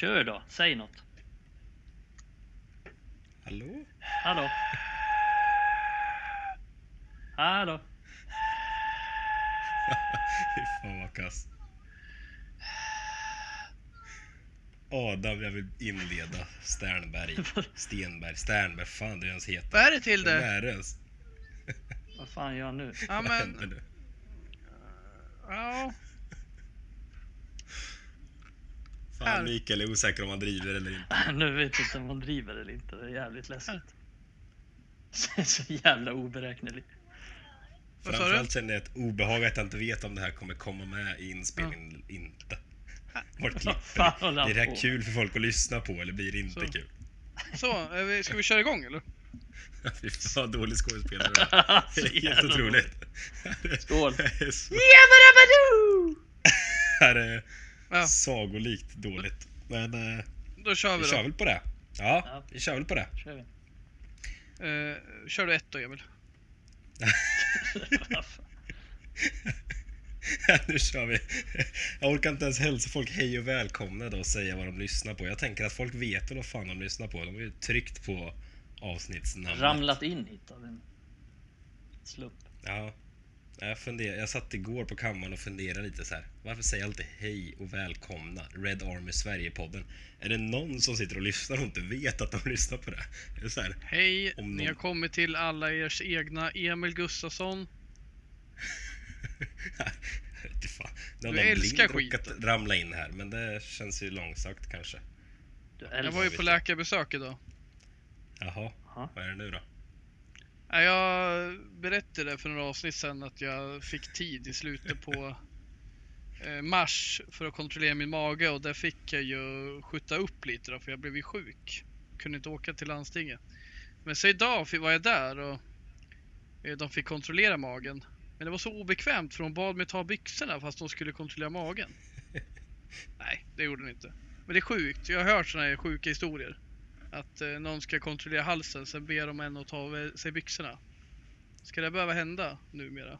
Kör då, säg något. Hallå? Hallå? Hallå? Fy fan vad kass. Adam, jag vill inleda Sternberg. Stenberg. Sternberg, fan det ens heter. Vad är det till Vem det? är det ens? Vad fan gör han nu? Ja Vad händer men, nu? ja. Fan. Mikael är osäker om han driver eller inte. Nu vet jag inte om hon driver eller inte. Det är jävligt läskigt. Så jävla oberäknelig. Framförallt känner jag ett obehag att jag inte vet om det här kommer komma med i inspelningen eller inte. Vart klipper han Blir det här kul för folk att lyssna på eller blir det inte Så. kul? Så, ska vi köra igång eller? Fy fan dålig skådespelare Det är helt otroligt. Skål. Det Ja, sagolikt dåligt. Men eh, då kör vi vi kör då. väl på det. Ja, Ja. vi kör väl på det. Kör vi. Eh, kör du ett då Emil? Nu kör vi. Jag orkar inte ens hälsa folk hej och välkomna då och säga vad de lyssnar på. Jag tänker att folk vet väl vad fan de lyssnar på. De har ju tryckt på avsnittsnamnet. Ramlat in hit av en slump. Ja. Jag, funder, jag satt igår på kammaren och funderade lite så här. Varför säger jag alltid hej och välkomna? Red Army Sverige-podden. Är det någon som sitter och lyssnar och inte vet att de lyssnar på det? Är det så här? Hej, Om ni någon- har kommit till alla ers egna Emil Gustafsson. Du någon älskar skiten. ramla in här, men det känns ju långsökt kanske. Du Jag var ju på läkarbesök idag. Jaha, Jaha. vad är det nu då? Ja, Jag berättade för några avsnitt sedan att jag fick tid i slutet på eh, mars för att kontrollera min mage och där fick jag ju skjuta upp lite då för jag blev ju sjuk. Kunde inte åka till landstinget. Men så idag var jag där och eh, de fick kontrollera magen. Men det var så obekvämt för de bad mig ta byxorna fast de skulle kontrollera magen. Nej, det gjorde de inte. Men det är sjukt. Jag har hört sådana här sjuka historier. Att eh, någon ska kontrollera halsen, sen ber de en att ta av sig byxorna. Ska det behöva hända numera?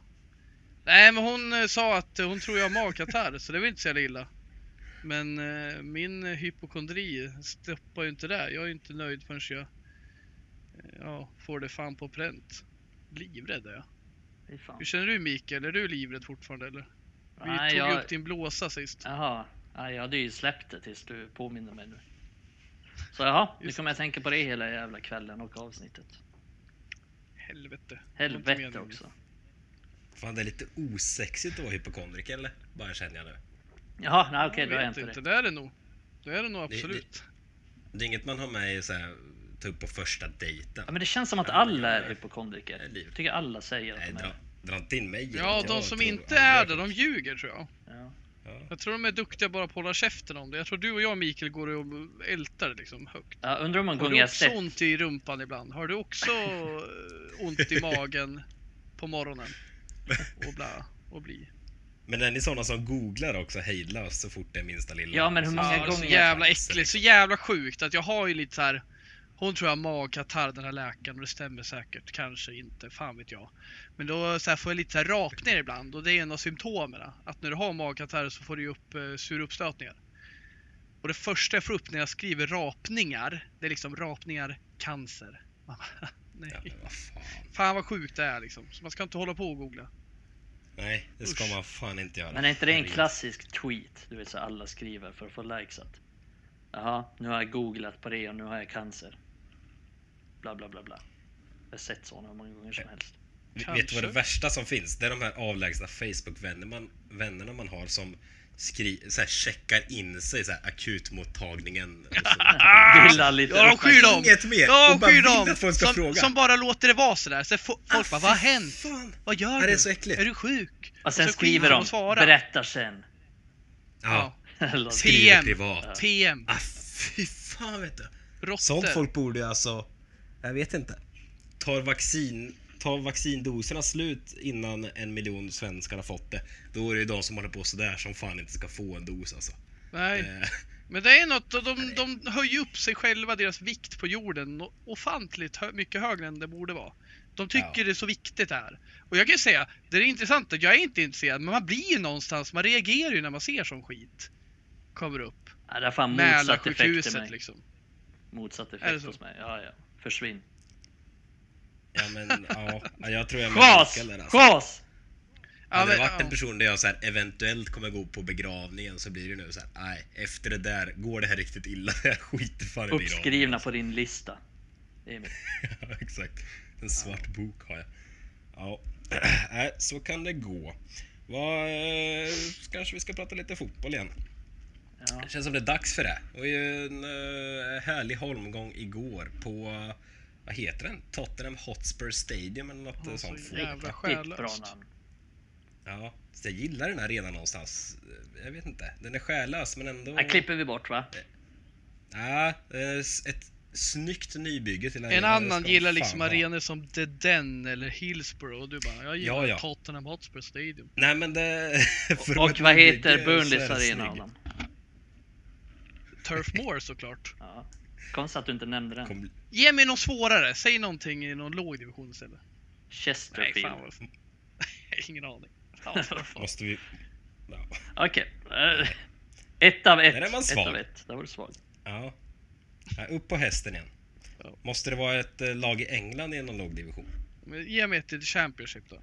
Nej, men hon eh, sa att eh, hon tror jag har magkatarr, så det var inte så jävla illa. Men eh, min eh, hypokondri stoppar ju inte det. Jag är ju inte nöjd förrän jag eh, ja, får det fan på pränt. Livrädd är jag. Hur känner du Mikael? Är du livrädd fortfarande eller? Vi Nej, tog jag- upp din blåsa sist. Jaha. Jag hade ju släppt det tills du påminner mig nu. Så jaha, nu kommer jag tänka på det hela jävla kvällen och avsnittet. Helvete. Det Helvete också. Fan, det är lite osexigt att vara hypokondriker eller? Bara känner jag nu. Jaha, nej okej, då är inte det. Det är det nog. Det är det nog Det- det- absolut. Det är inget man har med i så här, ta upp på första dejten. Ja, men det känns som att alla är hypokondriker. jag tycker alla säger Nej, att de dra, är dra inte in mig Ja, det. de som inte är det, de ljuger tror jag. ja. Ja. Jag tror de är duktiga bara på att hålla käften om det. Jag tror du och jag Mikael går och ältar liksom högt. ja, undrar hur många Har du också sett... ont i rumpan ibland? Har du också eh, ont i magen på morgonen? Och bla och bli. Men är ni sådana som googlar också hejdlöst så fort det är minsta lilla? Ja, men hur många Ja, så gånger- jävla äckligt, så jävla sjukt att jag har ju lite så här. Hon tror jag har magkatarr den här läkaren och det stämmer säkert, kanske inte, fan vet jag. Men då så här, får jag lite så här rapningar ibland och det är en av symptomen. Att när du har magkatarr så får du upp eh, sura uppstötningar. Och det första jag får upp när jag skriver rapningar, det är liksom rapningar, cancer. Nej. Ja, vad fan. Fan vad sjukt det är liksom. Så man ska inte hålla på och googla. Nej, det ska Usch. man fan inte göra. Men är inte det en klassisk tweet? Du vet så alla skriver för att få likes att Jaha, nu har jag googlat på det och nu har jag cancer. Bla bla bla bla. Jag har sett sådana hur många gånger som helst. Vet du vad det Kanske. värsta som finns? Det är de här avlägsna Facebook-vänner man, vännerna man har som skri, så här, checkar in sig så här, akutmottagningen. Och så. Dilla lite Ja, upp- skyll dem! Inget mer! Ja, och skyll vill dem! Som, fråga. som bara låter det vara sådär. Så fo- folk Ah, bara, vad har hänt? Fan. Vad gör Ja, det du? är så äckligt. Är du sjuk? Och sen Så skriver de och berättar sen. Ja, skriver PM. privat. PM. Ah, fy fan vet du. Råttor. Sånt folk borde ju alltså... Jag vet inte. Tar vaccin... Tar vaccindoserna slut innan en miljon svenskar har fått det, då är det de som håller på sådär som fan inte ska få en dos alltså. Nej, Eh, men det är något, de, de höjer upp sig själva, deras vikt på jorden, ofantligt hö, mycket högre än det borde vara. De tycker Ja. det är så viktigt det här. Och jag kan ju säga, det är intressant, jag är inte intresserad, men man blir ju någonstans, man reagerar ju när man ser sån skit. Kommer upp. Ja, det är fan motsatt effekt till mig. liksom. Motsatt effekt hos mig. Ja, ja. Försvinn. Ja men ja, ja, jag tror jag är med Chas! Mikael där alltså. Chas! Hade det varit en person där jag så här, eventuellt kommer gå på begravningen så blir det nu så här, nej, efter det där, går det här riktigt illa, jag skiter fan i. Uppskrivna på din lista. Emil. Ja, exakt. En svart bok har jag. Ja, nej, så kan det gå. Vad, eh, kanske vi ska prata lite fotboll igen. Ja. Det känns som det är dags för det. Det var ju en eh, härlig holmgång igår på, vad heter den? Tottenham Hotspur Stadium eller något Ja, eh, så sånt. jävla själlöst. Ja, så jag gillar den här arenan någonstans. Eh, Jag vet inte. Den är själlös men ändå... Här klipper vi bort va? Ja, ett snyggt nybygge till En arenan, det annan gillar liksom arenor som The Den eller Hillsborough och du bara, jag gillar Ja, ja. Tottenham Hotspur Stadium. Nej men det... Och vad heter Burnleys arena. Adam? Turf Moor såklart. Ja. Konstigt att du inte nämnde den. Kom- Ge mig något svårare, säg någonting i någon låg division istället. Nej, Chesterfield. fan vad... Ingen aning. Fan fan. Måste vi... Ja. Okej. eh, Ett av ett. Där är man ett svag. av ett. Där var du svag. ja. Ja, Upp på hästen igen. Måste det vara ett eh, lag i England i någon lågdivision? Men Ge mig ett till Championship då.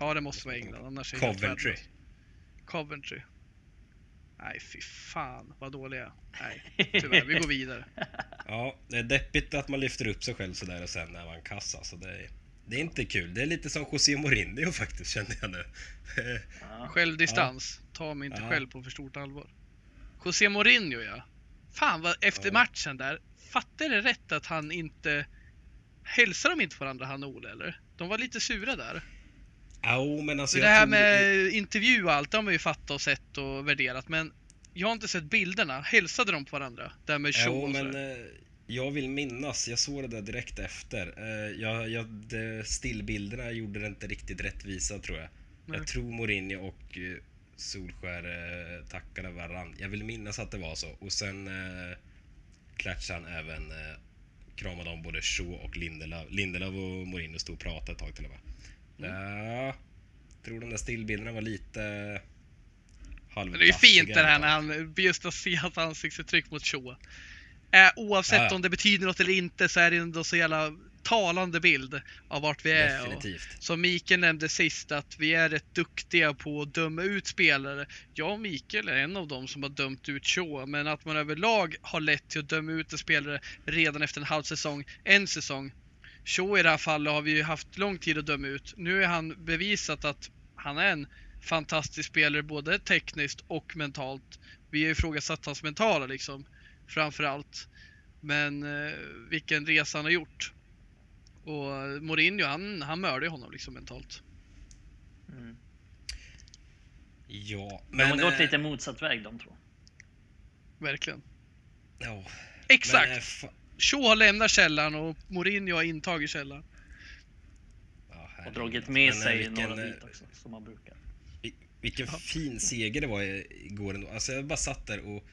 Ja, det måste vara England, annars är Coventry. Coventry. Nej, fy fan vad dåliga. Nej, tyvärr. Vi går vidare. Ja, det är deppigt att man lyfter upp sig själv sådär och sen är man kass alltså. Det är, det är inte kul. Det är lite som José Mourinho faktiskt kände jag nu. Ja. Självdistans. Ta mig inte Ja. själv på för stort allvar. José Mourinho ja. Fan vad, efter Ja. matchen där. Fattar det rätt att han inte... Hälsar de inte varandra han och Ole eller? De var lite sura där. Jo, men alltså det här tror- med intervju och allt, det har man ju fattat och sett och värderat. Men jag har inte sett bilderna. Hälsade de på varandra? Där med show Jo, och men eh, jag vill minnas, jag såg det där direkt efter. Eh, jag, jag, det, stillbilderna gjorde det inte riktigt rättvisa tror jag. Nej. Jag tror Mourinho och eh, Solskär eh, tackade varann. Jag vill minnas att det var så. Och sen eh, klatschade han även, eh, kramade om både Shaw och Lindelöf. Lindelöf och Mourinho stod och pratade ett tag till och med. Mm. Ja, tror de där stillbilderna var lite Men det är halvdassiga fint det här när han, just att se hans ansiktsuttryck mot Shaw. Äh, oavsett Ja, om det betyder något eller inte så är det ändå så jävla talande bild av vart vi är. Och, Definitivt. som Mikael nämnde sist att vi är rätt duktiga på att döma ut spelare. Jag och Mikael är en av dem som har dömt ut Shaw, men att man överlag har lätt till att döma ut en spelare redan efter en halv säsong, en säsong. Shaw i det här fallet har vi ju haft lång tid att döma ut. Nu är han bevisat att han är en fantastisk spelare både tekniskt och mentalt. Vi har ifrågasatt hans mentala liksom, framför allt. Men eh, vilken resa han har gjort. Och Mourinho, han, han mördade ju honom liksom mentalt. Mm. Ja, Men de har gått eh, lite motsatt väg de två. Verkligen. Ja, Exakt! Men, eh, Shaw har lämnat källaren och Mourinho har intagit källaren. ja, Och dragit med Men, eh, sig vilken, några eh, dit också, som man brukar. vi- Vilken fin seger det var igår ändå. Alltså jag bara satt där och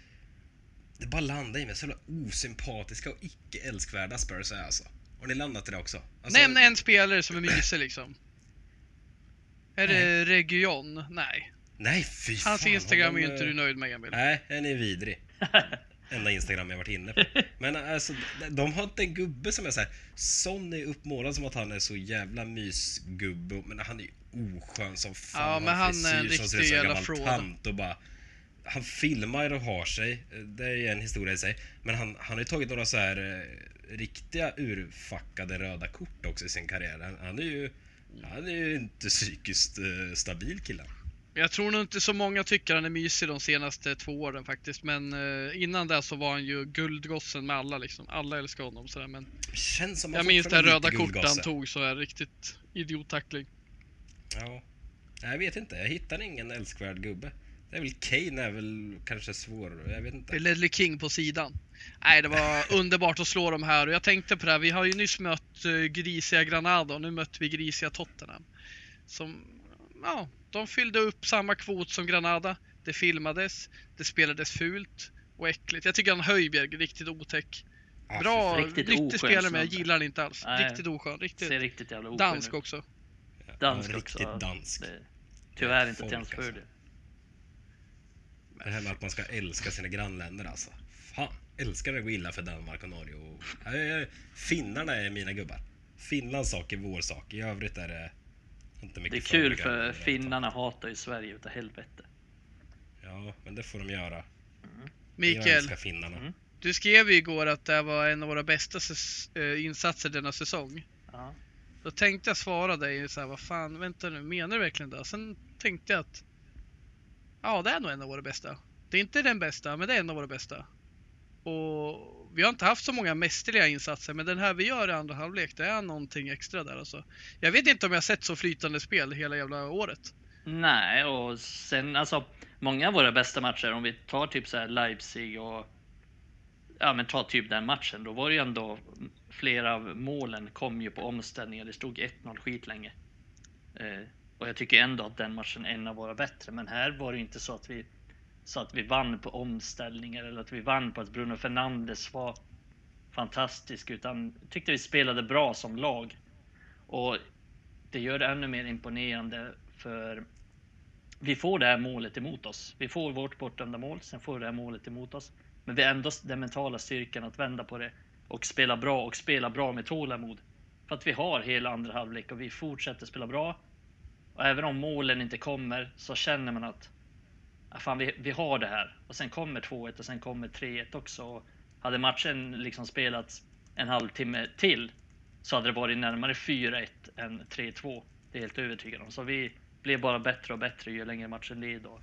det bara landade i mig. Så jävla osympatiska och icke älskvärda Spurs är alltså. Har ni landat i det också? Alltså, Nämn en spelare som är mysig liksom. Är det Region? Nej. Nej, fy Hans fan. Instagram är ju inte eh, du nöjd med Emil. Nej, den är vidrig. Enda Instagram jag varit inne på. Men alltså, de- har inte en gubbe som är så här. Son är uppmålad som att han är så jävla mysgubbe, men han är ju oskön som fan. Ja, men han är en riktig jävla tant och bara... Han filmar och har sig, det är ju en historia i sig. Men han, han har ju tagit några så här eh, riktiga urfackade röda kort också i sin karriär. Han, han är ju... Han är ju inte psykiskt eh, stabil killen. Jag tror nog inte så många tycker han är mysig de senaste två åren faktiskt. Men eh, innan det så var han ju guldgossen med alla liksom. Alla älskar honom sådär. Men Känns som jag minns det är röda kortet han tog så här riktigt idiottackling. Ja. Jag vet inte, jag hittar ingen älskvärd gubbe. Det är väl Kane är väl kanske svår, jag vet Det är inte. Ledley King på sidan. Nej, det var underbart att slå dem här och jag tänkte på det här. Vi har ju nyss mött uh, grisiga Granada och nu mötte vi grisiga Tottenham. Som, ja, de fyllde upp samma kvot som Granada. Det filmades, det spelades fult och äckligt. Jag tycker han Höjbjerg är riktigt otäck. Bra, fy Riktigt riktig oskön spelare men jag gillar han inte alls. Nej. Riktigt oskön, riktigt Ser riktigt jävla oskön dansk ut. också. Dansk ja, också. riktigt dansk. Det, tyvärr inte till hans alltså. fördel. Det här med att man ska älska sina grannländer alltså. Fan, älskar det går illa för Danmark och Norge. Och... Finnarna är mina gubbar. Finlands sak är vår sak. I övrigt är det inte mycket Det är kul för finnarna hatar ju Sverige utav helvete. Ja, men det får de göra. Jag Mikael. Mm. du skrev ju igår att det var en av våra bästa eh, insatser denna säsong. Ja. Då tänkte jag svara dig så här, vad fan, vänta nu, menar du verkligen det? Sen tänkte jag att ja, det är nog en av våra bästa. Det är inte den bästa, men det är en av våra bästa. Och vi har inte haft så många mästerliga insatser, men den här vi gör i andra halvlek, det är någonting extra där alltså. Jag vet inte om jag sett så flytande spel hela jävla året. Nej, och sen alltså många av våra bästa matcher, om vi tar typ så här Leipzig och ja, men ta typ den matchen, då var det ju ändå flera av målen kom ju på omställningar. Det stod 1-0 skitlänge. Eh, och jag tycker ändå att den matchen är en av våra bättre. Men här var det inte så att vi så att vi vann på omställningar eller att vi vann på att Bruno Fernandes var fantastisk, utan tyckte vi spelade bra som lag. Och det gör det ännu mer imponerande för vi får det här målet emot oss. Vi får vårt bortdömda mål, sen får vi det här målet emot oss. Men vi har ändå den mentala styrkan att vända på det och spela bra och spela bra med tålamod. För att vi har hela andra halvlek och vi fortsätter spela bra. Och även om målen inte kommer så känner man att fan, vi, vi har det här. Och sen kommer 2-1 och sen kommer 3-1 också. Och hade matchen liksom spelats en halvtimme till så hade det varit närmare 4-1 än 3-2. Det är jag helt övertygad om. Så vi blev bara bättre och bättre ju längre matchen led. Och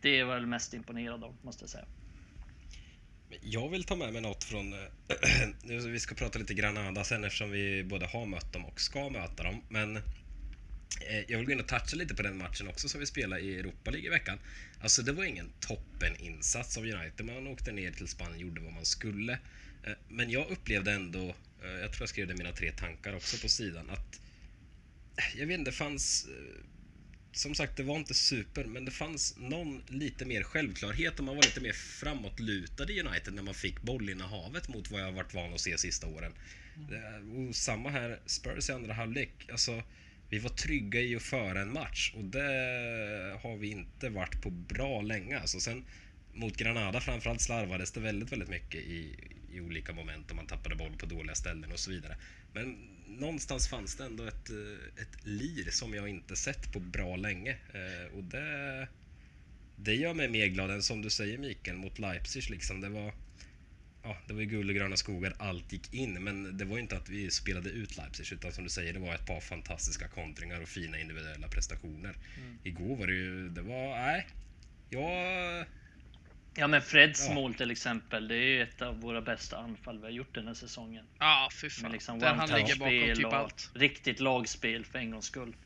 det är väl mest imponerad av, måste jag säga. Jag vill ta med mig något från... Eh, vi ska prata lite Granada sen eftersom vi både har mött dem och ska möta dem. Men jag vill gå in och toucha lite på den matchen också som vi spelade i Europa League i veckan. Alltså det var ingen toppeninsats av United. Man åkte ner till Spanien, gjorde vad man skulle. Eh, Men jag upplevde ändå, eh, jag tror jag skrev det i mina tre tankar också på sidan, att eh, jag vet inte, det fanns eh, som sagt, det var inte super, men det fanns någon lite mer självklarhet och man var lite mer framåtlutad i United när man fick bollinnehavet mot vad jag varit van att se sista åren. Det- Och samma här, Spurs i andra halvlek. Alltså, vi var trygga i att föra en match och det har vi inte varit på bra länge. Alltså, sen mot Granada framförallt slarvades det väldigt, väldigt mycket i, i olika moment och man tappade boll på dåliga ställen och så vidare. Men någonstans fanns det ändå ett, eh, ett lir som jag inte sett på bra länge. Eh, Och det, det gör mig mer glad än som du säger Mikael mot Leipzig. Liksom. Det var ja, det var ju guld och gröna skogar, allt gick in. Men det var ju inte att vi spelade ut Leipzig utan som du säger, det var ett par fantastiska kontringar och fina individuella prestationer. Igår var det ju, det var, nej. Jag, Ja men Freds Ja. mål till exempel, det är ju ett av våra bästa anfall vi har gjort den här säsongen. Ja, fy Med fan. liksom Där han ligger bakom typ allt. riktigt lagspel för en gångs skull.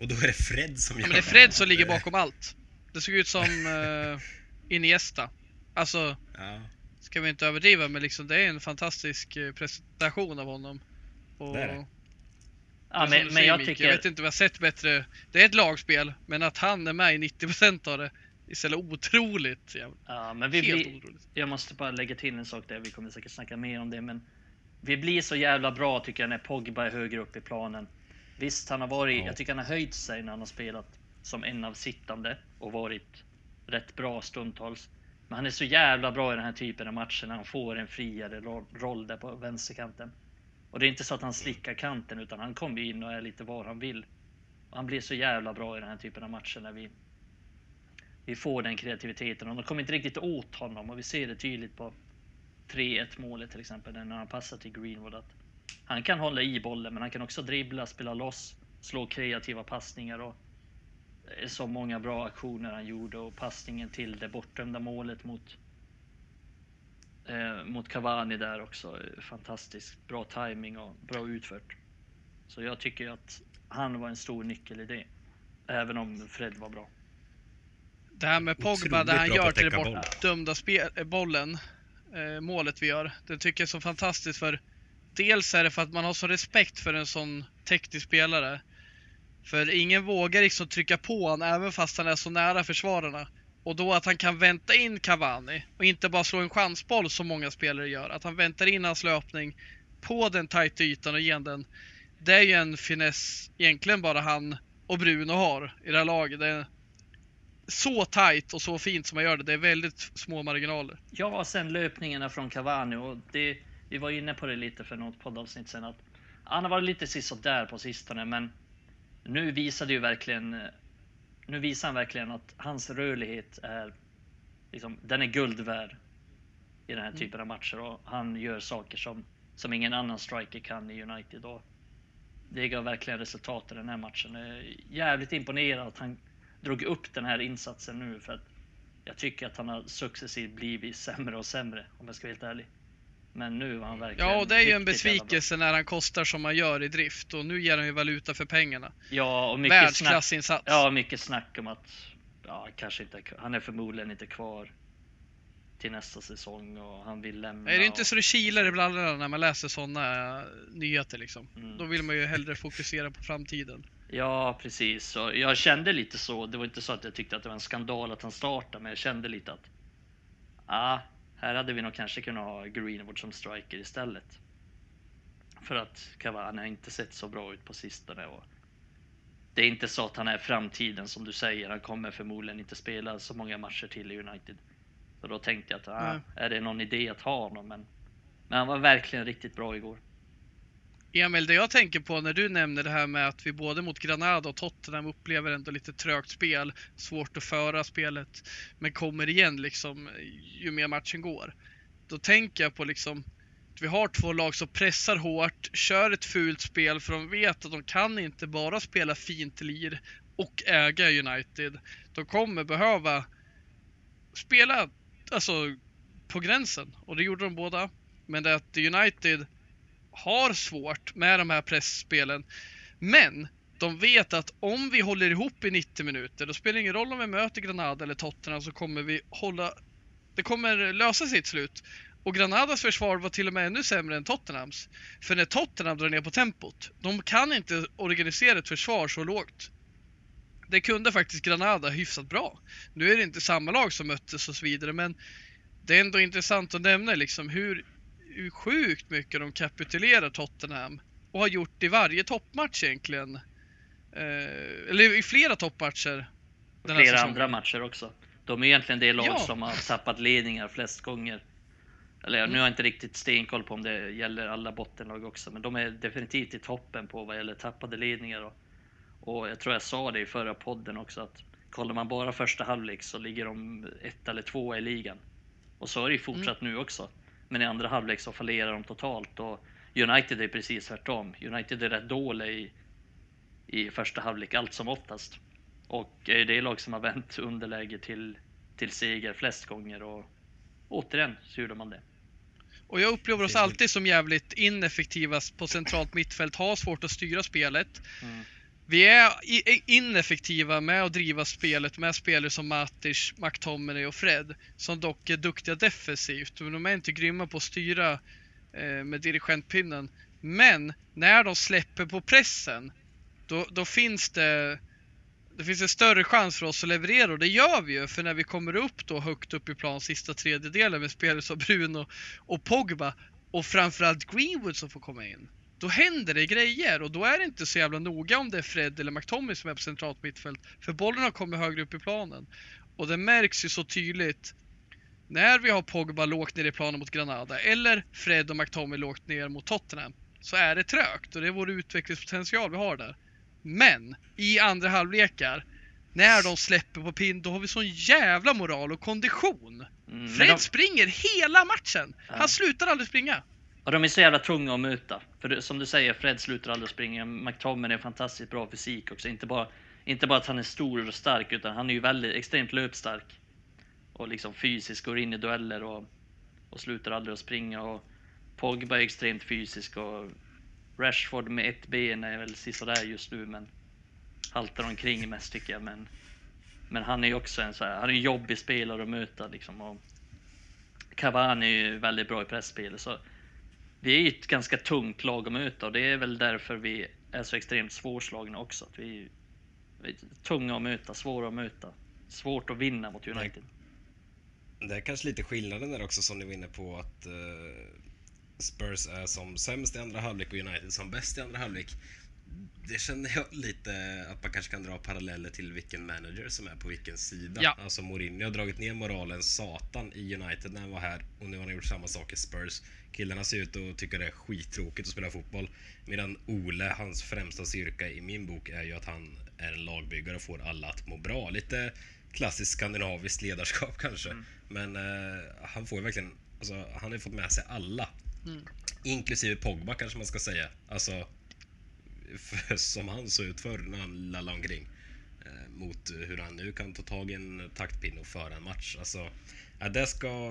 och då är det Fred som Ja, gör men det är Fred som ligger bakom allt. Det såg ut som uh, Iniesta. Alltså, Ja, ska vi inte överdriva, men liksom det är en fantastisk eh, presentation av honom. Och Det är det. Ja, men, men säger, jag tycker... jag vet inte vad jag sett bättre. Det är ett lagspel, men att han är med i 90% av det är istället otroligt. jävla- Ja, men vi Helt blir, otroligt. jag måste bara lägga till en sak där, vi kommer säkert snacka mer om det, men vi blir så jävla bra tycker jag när Pogba är högre upp i planen. Visst, han har varit, Ja. jag tycker han har höjt sig när han har spelat som en av sittande och varit rätt bra stundtals. Men han är så jävla bra i den här typen av matcher när han får en friare roll där på vänsterkanten. Och det är inte så att han slickar kanten utan han kommer in och är lite var han vill. Och han blir så jävla bra i den här typen av matcher när vi vi får den kreativiteten och de kommer inte riktigt åt honom och vi ser det tydligt på 3-1 målet till exempel när han passar till Greenwood att han kan hålla i bollen men han kan också dribbla, spela loss, slå kreativa passningar och så många bra aktioner han gjorde och passningen till det bortdömda målet mot eh, mot Cavani där också. eh, Fantastiskt bra timing och bra utfört. Så jag tycker att han var en stor nyckel i det. Även om Fred var bra. Det här med Pogba, Otroligt det han gör till det boll. bortdömda spel, eh, bollen, eh, målet vi gör, det tycker jag är så fantastiskt för dels är det för att man har så respekt för en sån teknisk spelare. För ingen vågar liksom trycka på honom även fast han är så nära försvararna. Och då att han kan vänta in Cavani och inte bara slå en chansboll som många spelare gör. Att han väntar in hans löpning på den tajta ytan och ger den. Det är ju en finess egentligen bara han och Bruno har i det här laget. Det är, så tight och så fint som man gör det. Det är väldigt små marginaler. Ja, sen löpningarna från Cavani och det, vi var inne på det lite för något poddavsnitt sen att han har varit lite sisådär på sistone, men nu visade ju verkligen. Nu visar han verkligen att hans rörlighet är liksom, den är guld värd i den här Mm. typen av matcher och han gör saker som som ingen annan striker kan i United. Och det gav verkligen resultat i den här matchen. Jag är jävligt imponerad att han drog upp den här insatsen nu för att jag tycker att han har successivt blivit sämre och sämre om jag ska vara helt ärlig. Men nu var han verkligen Ja, och det är ju en besvikelse när han kostar som han gör i drift och nu ger han ju valuta för pengarna. Ja, och mycket snack, Världsklassinsats. ja, mycket snack om att ja, kanske inte, han är förmodligen inte kvar till nästa säsong och han vill lämna. Är det inte och, så det kilar i brallorna när man läser sådana nyheter liksom? Mm. Då vill man ju hellre fokusera på framtiden. Ja, precis. Och jag kände lite så. Det var inte så att jag tyckte att det var en skandal att han startade, men jag kände lite att ja, här hade vi nog kanske kunnat ha Greenwood som striker istället. För att Cavani har inte sett så bra ut på sistone. Och det är inte så att han är framtiden som du säger. Han kommer förmodligen inte spela så många matcher till i United. Så då tänkte jag att ah, är det någon idé att ha honom? Men, men han var verkligen riktigt bra igår. Emil, det jag tänker på när du nämner det här med att vi både mot Granada och Tottenham upplever ändå lite trögt spel, svårt att föra spelet, men kommer igen liksom ju mer matchen går. Då tänker jag på liksom att vi har två lag som pressar hårt, kör ett fult spel för de vet att de kan inte bara spela fint lir och äga United. De kommer behöva spela alltså på gränsen och det gjorde de båda. Men det är att United har svårt med de här pressspelen. Men de vet att om vi håller ihop i 90 minuter, då spelar det ingen roll om vi möter Granada eller Tottenham så kommer vi hålla... Det kommer lösa sitt slut. Och Granadas försvar var till och med ännu sämre än Tottenhams. För när Tottenham drar ner på tempot, de kan inte organisera ett försvar så lågt. Det kunde faktiskt Granada hyfsat bra. Nu är det inte samma lag som möttes och så vidare, men det är ändå intressant att nämna liksom hur, hur sjukt mycket de kapitulerar Tottenham och har gjort i varje toppmatch egentligen. Eh, eller i flera toppmatcher. Flera andra matcher också. De är egentligen det lag Ja. som har tappat ledningar flest gånger. Eller nu har jag inte riktigt stenkoll på om det gäller alla bottenlag också, men de är definitivt i toppen på vad gäller tappade ledningar. Och, och jag tror jag sa det i förra podden också att kollar man bara första halvlek så ligger de ett eller två i ligan. Och så är det ju fortsatt nu också. Men i andra halvlek så fallerar de totalt och United är precis tvärtom. United är rätt dåliga i, i första halvlek allt som oftast. Och är det lag som har vänt underläge till, till seger flest gånger och återigen så gjorde man det. Och jag upplever oss alltid som jävligt ineffektiva på centralt mittfält, har svårt att styra spelet. Mm. Vi är ineffektiva med att driva spelet med spelare som Matic, McTominay och Fred, som dock är duktiga defensivt. Men de är inte grymma på att styra eh, med dirigentpinnen. Men när de släpper på pressen, då, då finns det det finns en större chans för oss att leverera och det gör vi ju för när vi kommer upp då högt upp i plan sista tredjedelen med spelare som Bruno och Pogba och framförallt Greenwood som får komma in. Då händer det grejer och då är det inte så jävla noga om det är Fred eller McTominay som är på centralt mittfält för bollen har kommit högre upp i planen. Och det märks ju så tydligt när vi har Pogba lågt ner i planen mot Granada eller Fred och McTominay lågt ner mot Tottenham så är det trögt och det är vår utvecklingspotential vi har där. Men i andra halvlekar när de släpper på pinn, då har vi sån jävla moral och kondition. Mm, Fred de, springer hela matchen. Ja. Han slutar aldrig springa och de är så jävla tunga att möta. För det, som du säger, Fred slutar aldrig springa. McTominay är fantastiskt bra fysik också. Inte bara, inte bara att han är stor och stark, utan han är ju väldigt extremt löpstark. Och liksom fysisk, går in i dueller och, och slutar aldrig att springa. Och Pogba är extremt fysisk och Rashford med ett ben är väl sisådär just nu, men haltar omkring mest tycker jag. Men, men han är ju också en så här, han är en jobbig spelare att möta liksom. Och Cavani är ju väldigt bra i pressspelet så vi är ju ett ganska tungt lag att möta och det är väl därför vi är så extremt svårslagna också. Att vi, vi är tunga att möta, svåra att möta. Svårt att vinna mot United. Det är kanske lite skillnaden där också som ni var inne på att eh, Spurs är som sämst i andra halvlek och United som bäst i andra halvlek. det känner jag lite att man kanske kan dra paralleller till vilken manager som är på vilken sida. Ja. Alltså Mourinho har dragit ner moralen satan i United när han var här och nu har han gjort samma sak i Spurs. Killarna ser ut att tycka det är skittråkigt att spela fotboll. Medan Ole, hans främsta styrka i min bok är ju att han är en lagbyggare och får alla att må bra. Lite klassiskt skandinaviskt ledarskap kanske. Men eh, han får verkligen, alltså, han har ju fått med sig alla. Mm. Inklusive Pogba kanske man ska säga. Alltså, för, som han såg ut förr när han lallade omkring. Eh, mot hur han nu kan ta tag i en taktpinne och föra en match. Alltså, ja, det ska...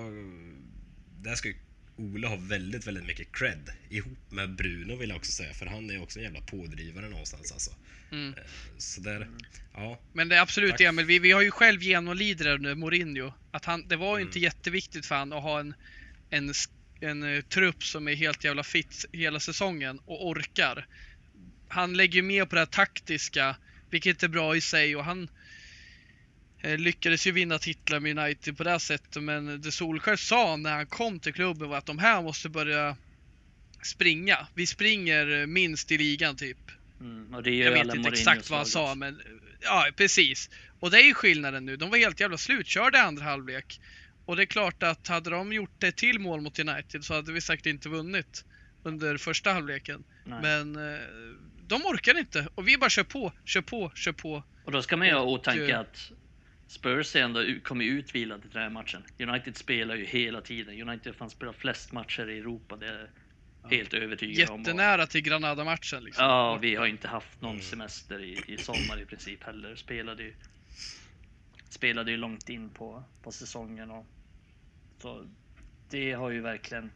Där ska ju Ole ha väldigt, väldigt mycket cred. Ihop med Bruno vill jag också säga, för han är också en jävla pådrivare någonstans alltså. Mm. Eh, Så där, ja. Men det är absolut Tack. Emil, vi, vi har ju själv genomlidit det under Mourinho. Att han, det var ju inte Mm. jätteviktigt för han att ha en, en, en, eh, trupp som är helt jävla fit hela säsongen och orkar. Han lägger ju mer på det taktiska, vilket är bra i sig och han lyckades ju vinna titlar med United på det sättet. Men det Solskjaer sa när han kom till klubben var att de här måste börja springa. Vi springer eh, minst i ligan typ. Mm, och det Jag ju vet alla inte exakt vad han sa, men ja, precis. Och det är ju skillnaden nu. De var helt jävla slutkörda i andra halvlek. Och det är klart att hade de gjort ett till mål mot United så hade vi säkert inte vunnit under första halvleken. Nej. Men eh, de orkar inte och vi bara kör på, kör på, kör på. Och då ska man ju ha åtanke eh, att Spurs är ändå ut- kommer utvilade till den här matchen. United spelar ju hela tiden. United fan spelar flest matcher i Europa. Det är jag helt övertygad om. Och- Jättenära till Granada-matchen liksom. Ja, vi har inte haft någon Mm. semester i, i sommar i princip heller. Spelade ju, spelade ju långt in på, på säsongen. Och, så det har ju verkligen,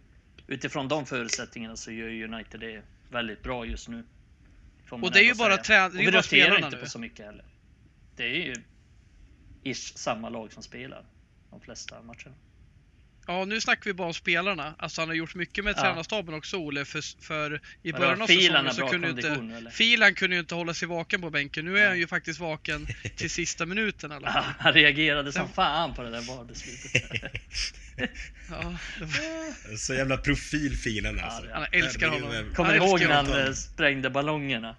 utifrån de förutsättningarna så gör ju United det väldigt bra just nu. Och det är ju bara trä- det är ju bara spelarna inte nu. på så mycket heller. Det är ju ish samma lag som spelar de flesta matcherna. Ja, nu snackar vi bara om spelarna. Alltså han har gjort mycket med Ja. tränarstaben också Olle, för, för i början av Filan säsongen så kunde ju inte eller? Filan kunde ju inte hålla sig vaken på bänken. Nu är Nej. han ju faktiskt vaken till sista minuten i alla Ja, fall. han reagerade som Ja. fan på det där VAR-beslutet. Ja, var- Så jävla profil filen Ja, alltså. det- Han älskar honom. Kommer ihåg när han eh, sprängde ballongerna?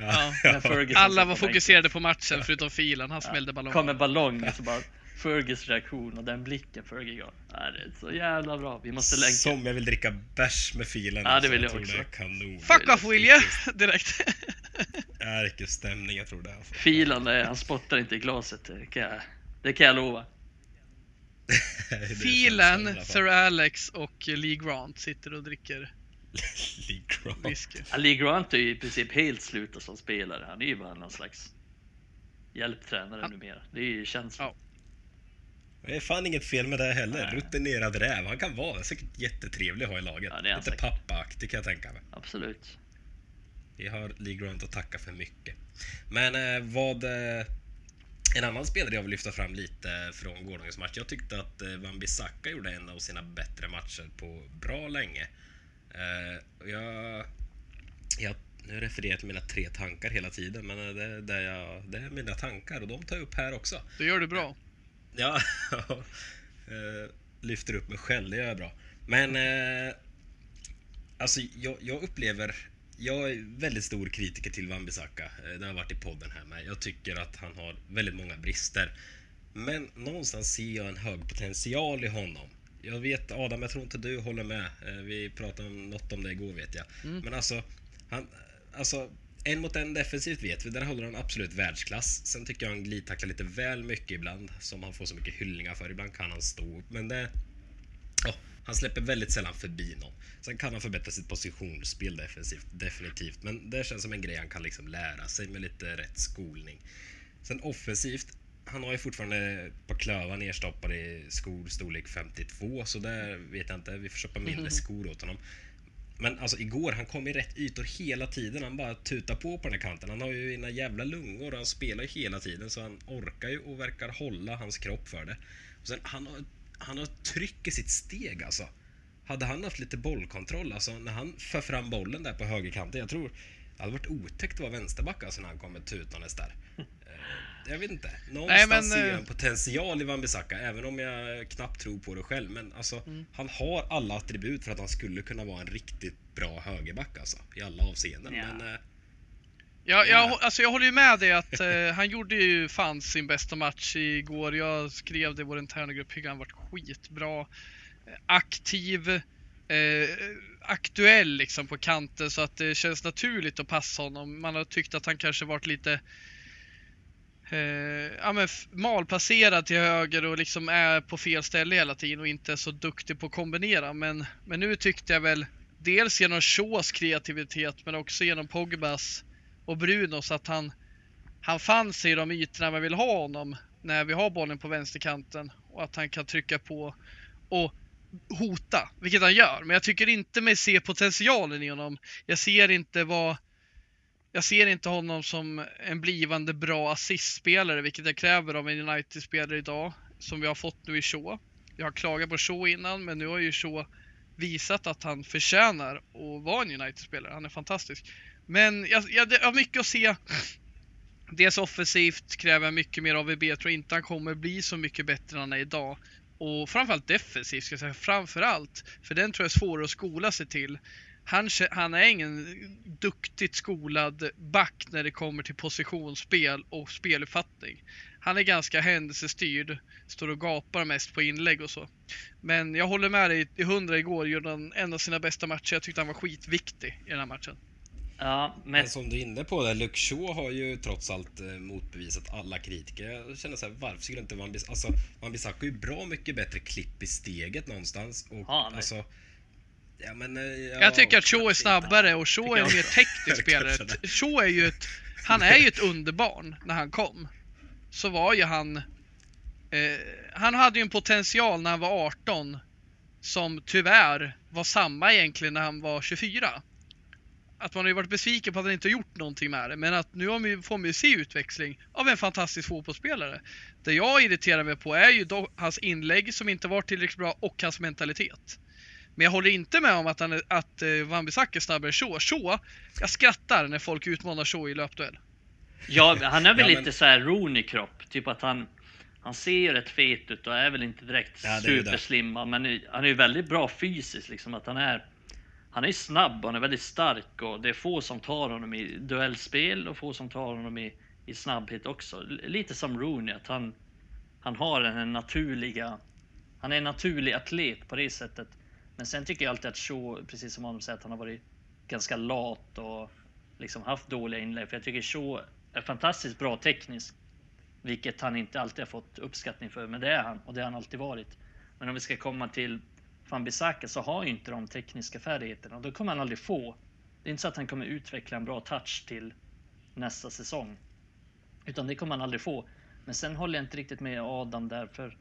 Ja, Ferguson Alla var fokuserade på matchen förutom Filan. Han smällde ballong. Kommer ballong och så bara Fergus reaktion och den blicken Fergie. Ja, det är så jävla bra. Vi måste länka. Som jag vill dricka bärs med filen. Ja, det alltså. vill jag tror också. Det är kanon. Fuck off will you! Direkt. Ärkestämning, jag tror det. Alltså. Filan, eh, han spottar inte i glaset. Det kan jag, det kan jag lova. Är fall. Sir Alex och Lee Grant sitter och dricker Lee Grant. Ja, Lee Grant är ju i princip helt slutat som spelare. Han är ju bara någon slags hjälptränare Ja. numera. Det är ju känslan. Ja. Det är fan inget fel med det heller. Nej. Rutinerad räv. Han kan vara säkert jättetrevlig att ha i laget. Ja, det är han Lite pappaaktig kan jag tänka mig. Absolut. Vi har Lee Grant att tacka för mycket. Men eh, vad... Eh, en annan spelare jag vill lyfta fram lite från gårdagens match. Jag tyckte att eh, Van Bissaka gjorde en av sina bättre matcher på bra länge. Och jag, jag, nu refererar jag till mina tre tankar hela tiden, men det, det, jag, det är mina tankar och de tar jag upp här också. Det gör du bra. Ja, eh, lyfter upp mig själv, det gör jag bra. Men eh, alltså jag, jag upplever, jag är väldigt stor kritiker till Wan-Bissaka. Eh, Det har varit i podden här med. Jag tycker att han har väldigt många brister. Men någonstans ser jag en hög potential i honom. Jag vet Adam, jag tror inte du håller med. Eh, Vi pratade om något om det igår vet jag. Mm. Men alltså, han, alltså en mot en defensivt vet vi, där håller han absolut världsklass. Sen tycker jag han glidtacklar lite väl mycket ibland, som han får så mycket hyllningar för. Ibland kan han stå upp, men det... Ja, han släpper väldigt sällan förbi någon. Sen kan han förbättra sitt positionsspel defensivt, definitivt. Men det känns som en grej han kan liksom lära sig med lite rätt skolning. Sen offensivt, han har ju fortfarande par klövar nerstoppade i skor storlek 52, så där vet jag inte. Vi får köpa mindre skor åt honom. Men alltså igår, han kom i rätt ytor hela tiden. Han bara tutar på på den här kanten. Han har ju ena jävla lungor och han spelar ju hela tiden så han orkar ju och verkar hålla hans kropp för det. Och sen, han, har, han har tryck i sitt steg alltså. Hade han haft lite bollkontroll, alltså när han för fram bollen där på högerkanten, jag tror det hade varit otäckt att vara vänsterback alltså när han kommer tutandes där. Eh, jag vet inte. Någonstans men, ser jag eh, en potential i Wan-Bissaka, även om jag knappt tror på det själv. Men alltså, Mm. han har alla attribut för att han skulle kunna vara en riktigt bra högerback alltså, i alla avseenden. Ja. Men eh, Jag, jag, Ja. alltså jag håller ju med dig att eh, han gjorde ju fan sin bästa match igår. Jag skrev det i vår interna grupp, han varit skitbra. Eh, Aktiv, eh, aktuell liksom på kanten så att det känns naturligt att passa honom. Man har tyckt att han kanske varit lite eh, ja, men malplacerad till höger och liksom är på fel ställe hela tiden och inte är så duktig på att kombinera. Men, men nu tyckte jag väl dels genom Shaws kreativitet men också genom Pogbas och Brunos att han, han fann sig i de ytorna man vill ha honom när vi har bollen på vänsterkanten och att han kan trycka på och hota, vilket han gör. Men jag tycker inte mig se potentialen i honom. Jag ser inte vad jag ser inte honom som en blivande bra assistspelare, vilket jag kräver av en United-spelare idag, som vi har fått nu i Shaw. Jag har klagat på Shaw innan, men nu har ju Shaw visat att han förtjänar att vara en United-spelare. Han är fantastisk. Men jag, jag, jag har mycket att se. Dels offensivt kräver jag mycket mer av VB. Jag tror inte han kommer bli så mycket bättre än han är idag. Och framförallt defensivt ska jag säga. Framförallt. För den tror jag är svårare att skola sig till. Han, han är ingen duktigt skolad back när det kommer till positionsspel och speluppfattning. Han är ganska händelsestyrd. Står och gapar mest på inlägg och så. Men jag håller med dig i hundra igår. Gjorde han en av sina bästa matcher. Jag tyckte han var skitviktig i den här matchen. Ja, men Men som du är inne på där, Luke Shaw har ju trots allt eh, motbevisat alla kritiker. Jag känner så här, varför skulle inte Wan Bissaka... Alltså, Bissaka har ju bra mycket bättre klipp i steget någonstans. Och han det? alltså... Ja, men, eh, ja, Jag tycker att Shaw är snabbare och Shaw är en mer teknisk spelare. Shaw är ju ett, han är ju ett underbarn när han kom. Så var ju han, eh, han hade ju en potential när han var 18 som tyvärr var samma egentligen när han var 24. Att man har ju varit besviken på att han inte har gjort någonting med det, men att nu har vi, får man ju se utväxling av en fantastisk fotbollsspelare. Det jag irriterar mig på är ju hans inlägg som inte var tillräckligt bra och hans mentalitet. Men jag håller inte med om att, han är, att uh, Wan-Bissaka är snabbare än Shaw. Shaw, jag skrattar när folk utmanar Shaw i löpduell. Ja, han är väl Ja, men- lite så här Rooney-kropp. Typ att han, han ser ju rätt fet ut och är väl inte direkt Ja, det är ju det. superslimma. Men han är ju väldigt bra fysiskt liksom. Att han är, han är snabb och han är väldigt stark och det är få som tar honom i duellspel och få som tar honom i, i snabbhet också. Lite som Rooney, att han, han har den naturliga, han är en naturlig atlet på det sättet. Men sen tycker jag alltid att Shaw, precis som Adam säger, att han har varit ganska lat och liksom haft dåliga inlägg. För jag tycker Shaw är fantastiskt bra tekniskt. Vilket han inte alltid har fått uppskattning för, men det är han och det har han alltid varit. Men om vi ska komma till Van Bissaka så har ju inte de tekniska färdigheterna och då kommer han aldrig få. Det är inte så att han kommer utveckla en bra touch till nästa säsong. Utan det kommer han aldrig få. Men sen håller jag inte riktigt med Adam därför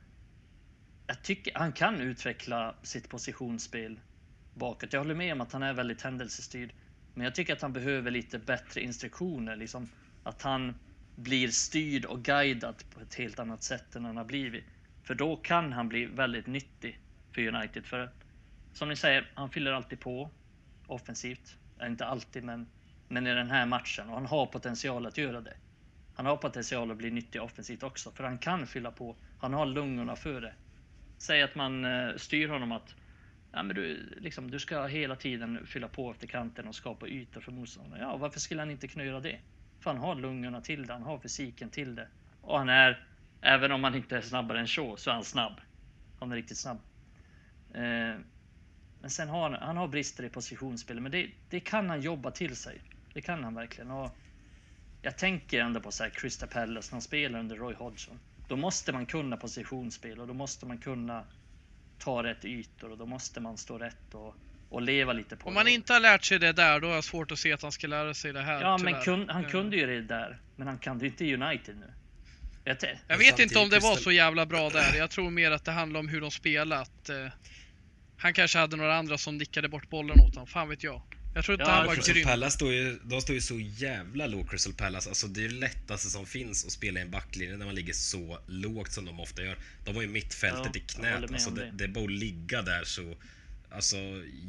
jag tycker han kan utveckla sitt positionsspel bakåt. Jag håller med om att han är väldigt händelsestyrd. Men jag tycker att han behöver lite bättre instruktioner. Liksom att han blir styrd och guidad på ett helt annat sätt än han har blivit. För då kan han bli väldigt nyttig för United. För som ni säger, han fyller alltid på offensivt. Inte alltid, men, men i den här matchen. Och han har potential att göra det. Han har potential att bli nyttig offensivt också, för han kan fylla på. Han har lungorna för det. Säg att man eh, styr honom att ja, men du, liksom, du ska hela tiden fylla på efter kanten och skapa ytor för motståndaren. Ja, varför skulle han inte kunna göra det? För han har lungorna till det, han har fysiken till det. Och han är, även om han inte är snabbare än Shaw, så är han snabb. Han är riktigt snabb. Eh, men sen har han, han har brister i positionsspelet, men det, det kan han jobba till sig. Det kan han verkligen. Och jag tänker ändå på så här Christa Palace när han spelar under Roy Hodgson. Då måste man kunna positionsspel och då måste man kunna ta rätt ytor och då måste man stå rätt och, och leva lite på Om det. man inte har lärt sig det där, då har jag svårt att se att han ska lära sig det här. Ja, men tyvärr. kun, han Eh, kunde ju det där, men han kan det inte i United nu. Jag Jag vet inte om det var så jävla bra där. Jag tror mer att det handlar om hur de spelat. Eh, han kanske hade några andra som nickade bort bollen åt honom. Fan vet jag. Jag tror inte Ja, han var Crystal grym. Palace står ju, de står ju så jävla lågt Crystal Palace. Alltså det är det lättaste som finns att spela i en backlinje när man ligger så lågt som de ofta gör. De har ju mittfältet Ja, i knät. Alltså det, det. att ligga där så Alltså,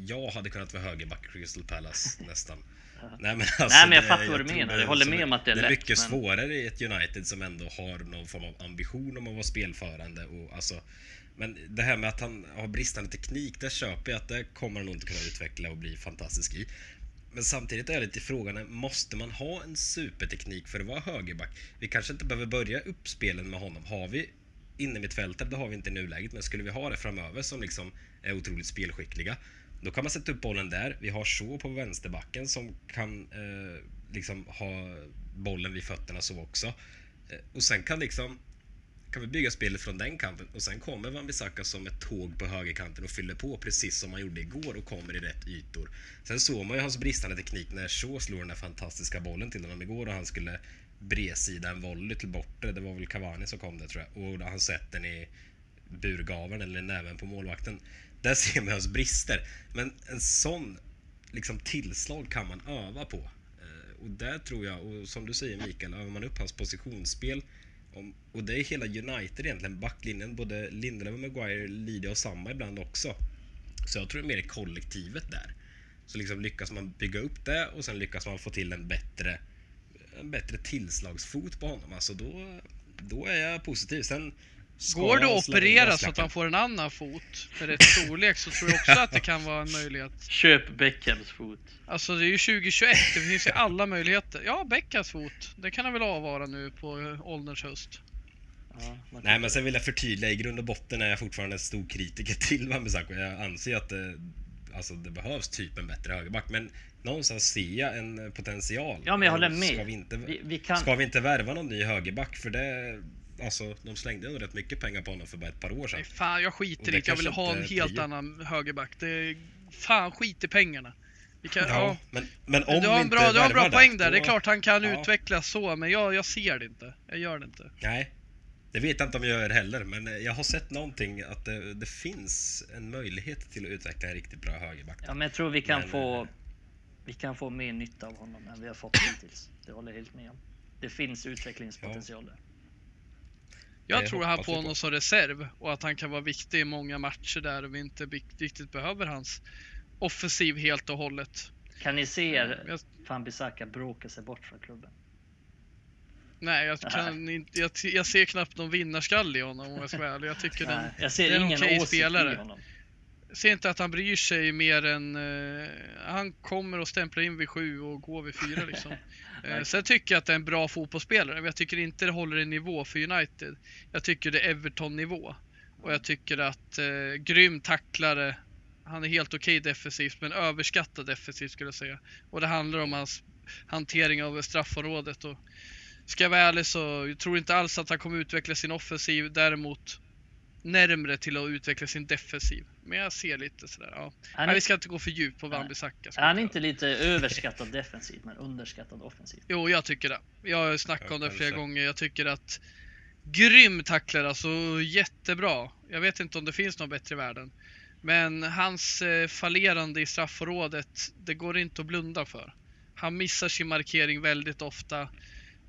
jag hade kunnat vara högerback i Crystal Palace nästan. Nej men, alltså, Nej, men jag det- fattar vad du menar. Jag håller med är- om att det är Det är lätt, mycket men- svårare i ett United som ändå har någon form av ambition om att vara spelförande och alltså men det här med att han har bristande teknik, det köper jag att det kommer han nog inte kunna utveckla och bli fantastisk i. Men samtidigt är det lite frågan, måste man ha en superteknik för att vara högerback? Vi kanske inte behöver börja uppspelen med honom. Har vi inne mitt det har vi inte i nuläget, men skulle vi ha det framöver som liksom är otroligt spelskickliga, då kan man sätta upp bollen där. Vi har så på vänsterbacken som kan eh, liksom ha bollen vid fötterna så också. Eh, och sen kan liksom kan vi bygga spelet från den kanten och sen kommer Wan-Bissaka som ett tåg på högerkanten och fyller på precis som man gjorde igår och kommer i rätt ytor. Sen såg man ju hans bristande teknik när Shaw slog den där fantastiska bollen till honom igår och han skulle bredsida en volley till bortre. Det var väl Cavani som kom där tror jag. Och han sätter den i burgaveln eller i näven på målvakten. Där ser man hans brister. Men en sån liksom tillslag kan man öva på. Eh, och där tror jag, och som du säger Mikael, övar man upp hans positionsspel om, och det är hela United egentligen, backlinjen, både Lindelöf och Maguire lider av samma ibland också. Så jag tror det är mer kollektivet där. Så liksom lyckas man bygga upp det och sen lyckas man få till en bättre, en bättre tillslagsfot på honom. Alltså då, då är jag positiv. Sen ska Går det att operera så att han får en annan fot med rätt storlek så tror jag också att det kan vara en möjlighet. Köp Beckhams fot. Alltså det är ju 2021, det finns ju alla möjligheter. Ja, Beckas fot. Det kan han väl avvara nu på eh, ålderns höst. Ja, man Nej men sen vill jag förtydliga, i grund och botten är jag fortfarande en stor kritiker till Wan-Bissaka. Jag anser att det, alltså, det behövs typ en bättre högerback. Men någonstans ser jag en potential. Ja, men jag håller med. Ska vi inte, Vi, vi kan... ska vi inte värva någon ny högerback? För det, alltså, de slängde ändå rätt mycket pengar på honom för bara ett par år sedan. Nej, fan, jag skiter i det. Jag vill ha en helt prio. annan högerback. Det är, fan, skit i pengarna. Vi kan, ja. Ja, men, men om du har en bra, du har en bra poäng där. Det är då- klart han kan Ja. utvecklas så, men jag, jag ser det inte. Jag gör det inte. Nej, det vet jag inte om jag gör heller, men jag har sett någonting att det, det finns en möjlighet till att utveckla en riktigt bra högerback. Ja, men jag tror vi kan Men, få... Vi kan få mer nytta av honom än vi har fått hittills. Det håller jag helt med om. Det finns utvecklingspotential där. Jag Det tror han på honom som reserv och att han kan vara viktig i många matcher där vi inte riktigt behöver hans offensiv helt och hållet. Kan ni se er Jag, Fan-Bissaka bråka sig bort från klubben? nej, jag, kan inte, jag, jag ser knappt någon vinnarskalle i honom om jag ska vara ärlig. Jag tycker den, Nej, jag ser det är en ingen okej spelare. i honom. jag ser inte att han bryr sig mer än... eh, han kommer och stämplar in vid sju och går vid fyra liksom. Eh, sen tycker jag att det är en bra fotbollsspelare, men jag tycker inte det håller en nivå för United. Jag tycker det är Everton-nivå. Och jag tycker att eh, grym tacklare. Han är helt okej defensivt, men överskattad defensivt skulle jag säga. Och det handlar om hans hantering av straffområdet. Och ska jag vara ärlig så jag tror inte alls att han kommer utveckla sin offensiv. Däremot närmre till att utveckla sin defensiv. Men jag ser lite sådär, ja. Han är, vi ska inte gå för djupt på Nej. Wan-Bissaka. är han inte lite överskattad defensivt men underskattad offensivt? Jo, jag tycker det. Jag har snackat om det flera gånger. Jag tycker att grym tacklare, alltså jättebra. Jag vet inte om det finns någon bättre i världen. Men hans eh, fallerande i straffområdet, det går inte att blunda för. Han missar sin markering väldigt ofta.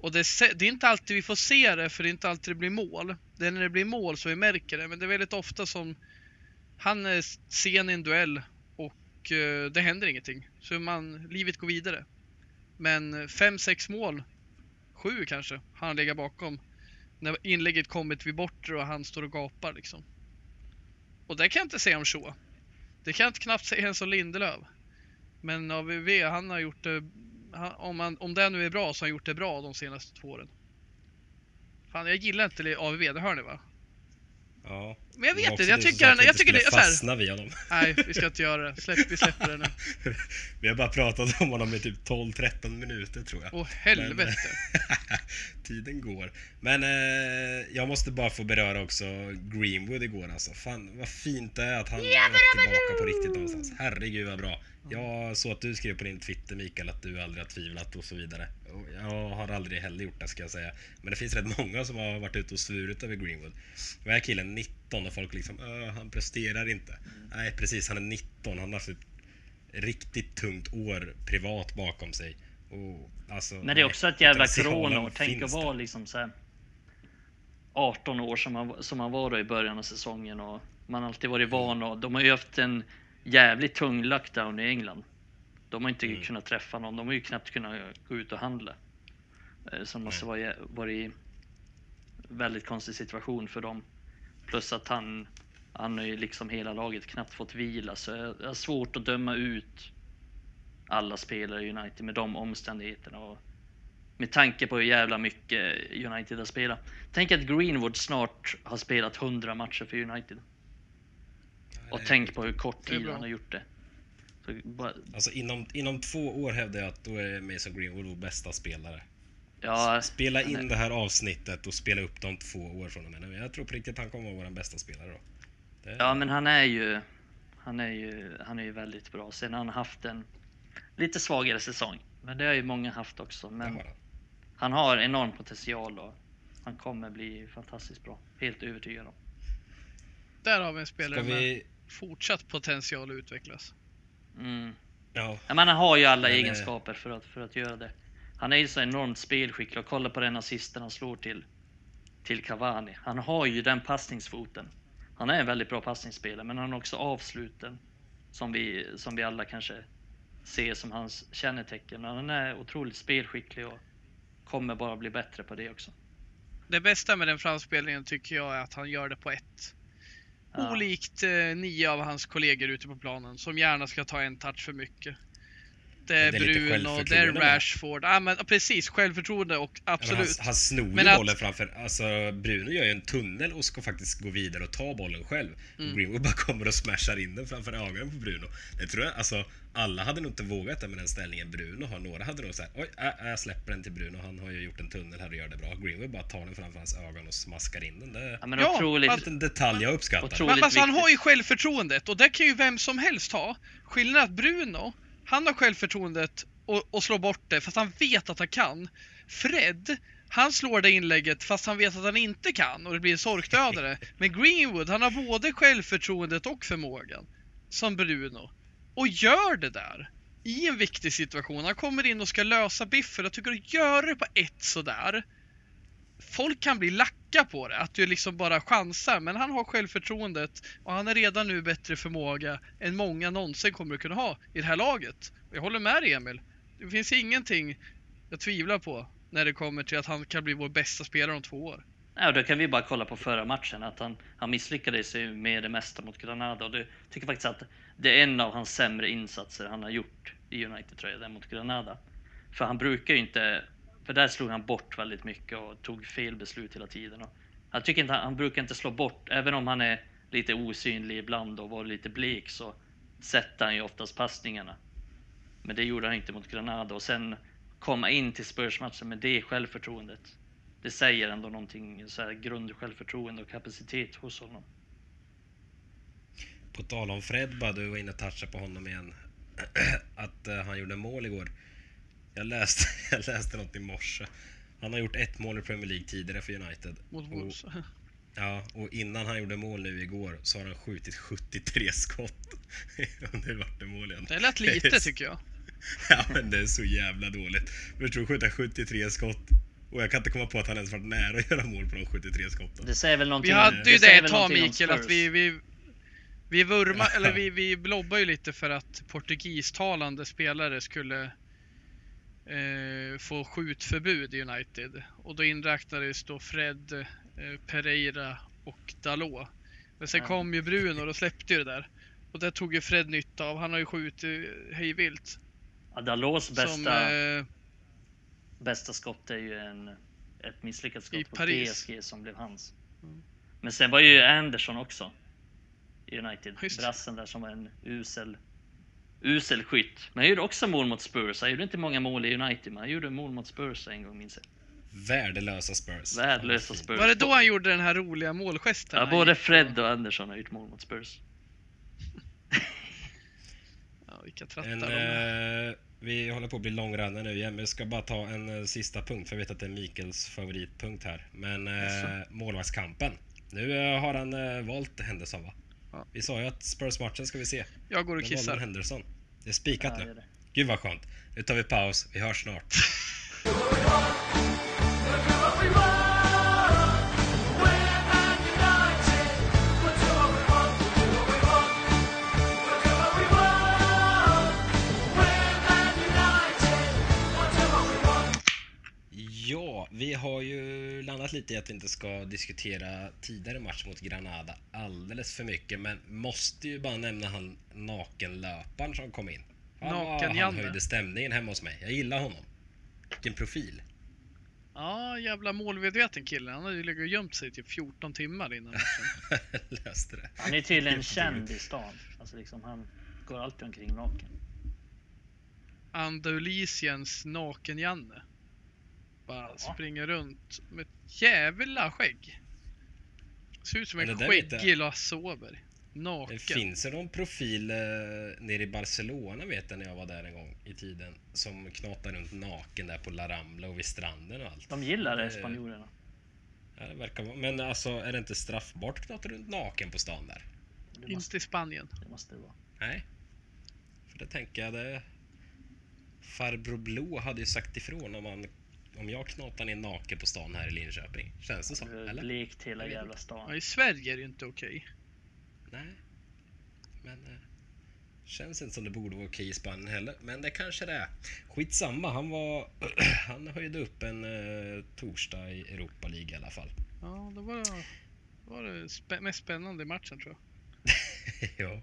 Och det, det är inte alltid vi får se det, för det är inte alltid det blir mål. Det är när det blir mål så vi märker det, men det är väldigt ofta som han är sen i en duell och eh, det händer ingenting. Så man, livet går vidare. Men eh, 5-6 mål, 7 kanske, har han legat bakom. När inlägget kommit vid bortre och han står och gapar liksom. Och det kan jag inte säga om Shaw. Det kan jag inte knappt säga ens om Lindelöf. Men AVV, han har gjort det... Om, han, om det nu är bra så har han gjort det bra de senaste två åren. Fan, jag gillar inte AVV, det hör ni va? Ja. Men jag vet inte, jag tycker, sa att vi jag inte tycker det här. fastna vid honom. Nej, vi ska inte göra det. Släpp, vi släpper det nu. Vi har bara pratat om honom i typ 12-13 minuter tror jag. Åh helvete. Tiden går. Men eh, jag måste bara få beröra också Greenwood igår alltså. Fan vad fint det är att han är tillbaka på riktigt någonstans. Herregud vad bra. Jag såg att du skrev på din Twitter Mikael att du aldrig har tvivlat och så vidare. Jag har aldrig heller gjort det ska jag säga. Men det finns rätt många som har varit ute och svurit över Greenwood. Vad är killen 19 och folk liksom "Öh, han presterar inte. Nej precis, han är 19. Han har haft ett riktigt tungt år privat bakom sig. Och, alltså, Men det är också ett jävla coronaår. Tänk att vara liksom så här 18 år som man, som man var då i början av säsongen och man har alltid varit van och de har ju haft en jävligt tung lockdown i England. De har inte Mm. kunnat träffa någon, de har ju knappt kunnat gå ut och handla. Eh, Så det måste vara varit i väldigt konstig situation för dem. Plus att han, han har ju liksom hela laget knappt fått vila, så jag har svårt att döma ut alla spelare i United med de omständigheterna. Och med tanke på hur jävla mycket United har spelat. Tänk att Greenwood snart har spelat 100 matcher för United. Och tänk på hur kort tid han har gjort det. Så bara, Alltså inom, inom två år hävdar jag att då är Mason Greenwood vår bästa spelare. ja, Spela in det här avsnittet och spela upp de två år från och med nu. Jag tror på riktigt att han kommer vara vår bästa spelare då. Det, Ja, men han är ju, han är ju, han är ju väldigt bra. Sen har han haft en lite svagare säsong, men det har ju många haft också. Men har han. han har enorm potential och han kommer bli fantastiskt bra. Helt övertygad om. Där har vi en spelare Ska med vi... fortsatt potential att utvecklas. Mm. Ja, Ja, men han har ju alla Men, eh, egenskaper för att, för att göra det. Han är ju så enormt spelskicklig och kolla på den assisten han slår till, till Cavani. Han har ju den passningsfoten. Han är en väldigt bra passningsspelare, men han har också avsluten som vi, som vi alla kanske ser som hans kännetecken. Han är otroligt spelskicklig och kommer bara bli bättre på det också. Det bästa med den framspelningen tycker jag är att han gör det på ett. Ja. Olikt eh, nio av hans kollegor ute på planen som gärna ska ta en touch för mycket. Det lite Bruno, det är. Rashford. Ja, men, precis, självförtroende och Ja, absolut. Han, han snor ju Men att- bollen framför... Alltså Bruno gör ju en tunnel och ska faktiskt gå vidare och ta bollen själv. Mm. Greenwood bara kommer och smashar in den framför ögonen på Bruno. Det tror jag, alltså alla hade nog inte vågat det med den ställningen Bruno har. Några hade nog sagt oj, äh, äh, jag släpper den till Bruno. Han har ju gjort en tunnel här och gör det bra. Greenwood bara tar den framför hans ögon och smaskar in den. Det är Ja, men Ja, otroligt, en liten detalj jag uppskattar. Alltså, han har ju självförtroendet och det kan ju vem som helst ha. Skillnaden är att Bruno, han har självförtroendet och, och slår bort det fast han vet att han kan. Fred, han slår det inlägget fast han vet att han inte kan och det blir en sorkdödare. Men Greenwood, han har både självförtroendet och förmågan. Som Bruno. Och gör det där. I en viktig situation. Han kommer in och ska lösa biffen. Jag tycker att göra det på ett sådär. Folk kan bli lacka på det, att du liksom bara chansar. Men han har självförtroendet och han har redan nu bättre förmåga än många någonsin kommer att kunna ha i det här laget. Jag håller med dig Emil. Det finns ingenting jag tvivlar på när det kommer till att han kan bli vår bästa spelare om två år. Ja, då kan vi bara kolla på förra matchen, att han, han misslyckades ju med det mesta mot Granada. Och det tycker faktiskt att det är en av hans sämre insatser han har gjort i United-tröjan mot Granada. För han brukar ju inte, för där slog han bort väldigt mycket och tog fel beslut hela tiden. Och jag tycker inte, han brukar inte slå bort, även om han är lite osynlig ibland och var lite blek så sätter han ju oftast passningarna. Men det gjorde han inte mot Granada och sen komma in till Spurs-matchen med det självförtroendet. Det säger ändå någonting, så här grundsjälvförtroende och kapacitet hos honom. På tal om Fred, bara du var inne och touchade på honom igen. Att eh, han gjorde mål igår. Jag läste, jag läste något i morse. Han har gjort ett mål i Premier League tidigare för United. Mot Wolves. ja, och innan han gjorde mål nu igår så har han skjutit 73 skott. Nu vart det lät lite tycker jag. Ja, men det är så jävla dåligt. Förstår du, skjuta 73 skott. Och jag kan inte komma på att han ens varit nära att göra mål på de 73 skotten. Det säger väl någonting Vi hade ju det ett tag Mikael, att vi, vi, vi vurmar, eller vi, vi blobbar ju lite för att portugistalande spelare skulle eh, få skjutförbud i United. Och då inräknades då Fred, eh, Pereira och Dalot. Men sen Ja. kom ju Bruno och då släppte ju det där. Och det tog ju Fred nytta av. Han har ju skjutit hejvilt. Ja, Dalots Som, bästa, eh, bästa skott är ju en, ett misslyckat skott på Paris. PSG som blev hans. Mm. Men sen var ju Anderson också i United. Just. Brassen där som var en usel, usel skytt. Men han gjorde också mål mot Spurs. Han gjorde inte många mål i United, men han gjorde mål mot Spurs en gång minns jag. Värdelösa Spurs. Värdelösa. Spurs. var det då han gjorde den här roliga målgesten? Ja, både Fred och Anderson har gjort mål mot Spurs. Ja, vilka trattar En, de är. eh, vi håller på att bli långrandiga nu igen, men jag ska bara ta en eh, sista punkt, för jag vet att det är Mikels favoritpunkt här. Men eh, Jaså? målvaktskampen. Nu eh, har han eh, valt Henderson va? Ja. Vi sa ju att Spurs-matchen ska vi se. Jag går och han kissar. Henderson. Det är spikat Ja, det nu. det. Gud vad skönt. Nu tar vi paus, vi hörs snart. lite i att vi inte ska diskutera tidigare match mot Granada alldeles för mycket, men måste ju bara nämna han nakenlöparen som kom in. Han, var- han höjde stämningen hemma hos mig. Jag gillar honom. Vilken profil. Ja, jävla målmedveten kille. Han hade ju legat och gömt sig i typ 14 timmar innan matchen. Löste det. Han är tydligen känd i stan. Alltså liksom, han går alltid omkring naken. Andalisiens naken-Janne. Bara Ja. springer runt med ett jävla skägg. Ser ut som en skäggig Lasse Åberg. Naken. Det finns det någon profil eh, nere i Barcelona vet jag när jag var där en gång i tiden som knatar runt naken där på La Rambla och vid stranden och allt. De gillar det, Eh, spanjorerna. Ja, det verkar vara. Men alltså är det inte straffbart att knata runt naken på stan där? Det måste, Inte i Spanien. det måste det vara. Nej. För det tänker jag det... Farbror Blå hade ju sagt ifrån om, man, om jag knatar ner naken på stan här i Linköping. Känns det så? Det Eller? blekt hela jävla Ja, stan. I Sverige är det ju inte okej. Nej. Men... Eh, känns inte som det borde vara okej i Spanien heller. Men det kanske det är. Skitsamma, han var... han höjde upp en eh, torsdag i Europa League i alla fall. Ja, det var, var det spä- mest spännande i matchen tror jag. ja.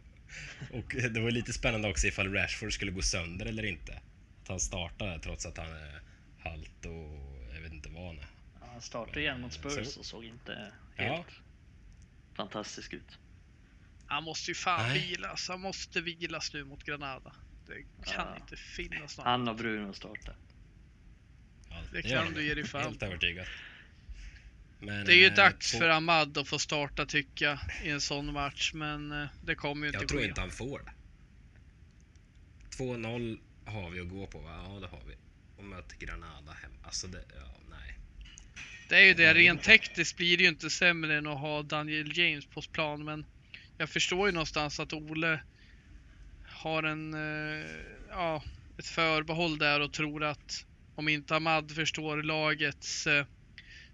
Och det var lite spännande också ifall Rashford skulle gå sönder eller inte. Att han startade trots att han är halt och jag vet inte vad han är. Ja, Han startade igen mot Spurs Så- och såg inte Ja. helt fantastisk ut. Han måste ju fan Nej. vilas. Han måste vilas nu mot Granada. Det kan Ja. inte finnas något. Han och Bruno startade. Ja, Det gör kan du ge dig fan Helt övertygad. Men, Det är ju eh, dags två- för Ahmad att få starta tycker jag i en sån match, men eh, det kommer ju inte Jag tror ske. inte han får det. 2-0 har vi att gå på va? Ja det har vi. Och möter Granada hem. Alltså det, ja nej. Det är ju det, rent tekniskt blir det ju inte sämre än att ha Daniel James på plan, men jag förstår ju någonstans att Ole har en, eh, ja, ett förbehåll där och tror att om inte Ahmad förstår lagets eh,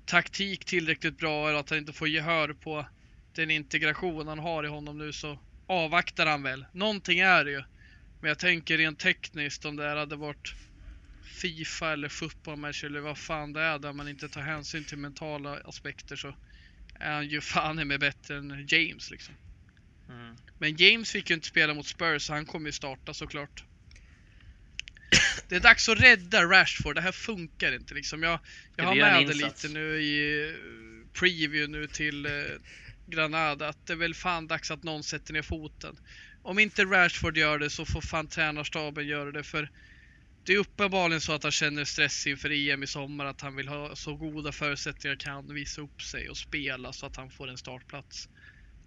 taktik tillräckligt bra eller att han inte får gehör på den integration han har i honom nu så avvaktar han väl. Någonting är det ju. Men jag tänker rent tekniskt om det här hade varit Fifa eller fotbollmatch eller vad fan det är där man inte tar hänsyn till mentala aspekter så är han ju fan i mig bättre än James liksom. Mm. Men James fick ju inte spela mot Spurs så han kommer ju starta såklart. Det är dags att rädda Rashford, det här funkar inte liksom. Jag, jag har med det lite nu i eh, preview nu till eh, Granada att det är väl fan dags att någon sätter ner foten. Om inte Rashford gör det så får fan tränarstaben göra det för det är uppenbarligen så att han känner stress inför EM i sommar, att han vill ha så goda förutsättningar kan visa upp sig och spela så att han får en startplats.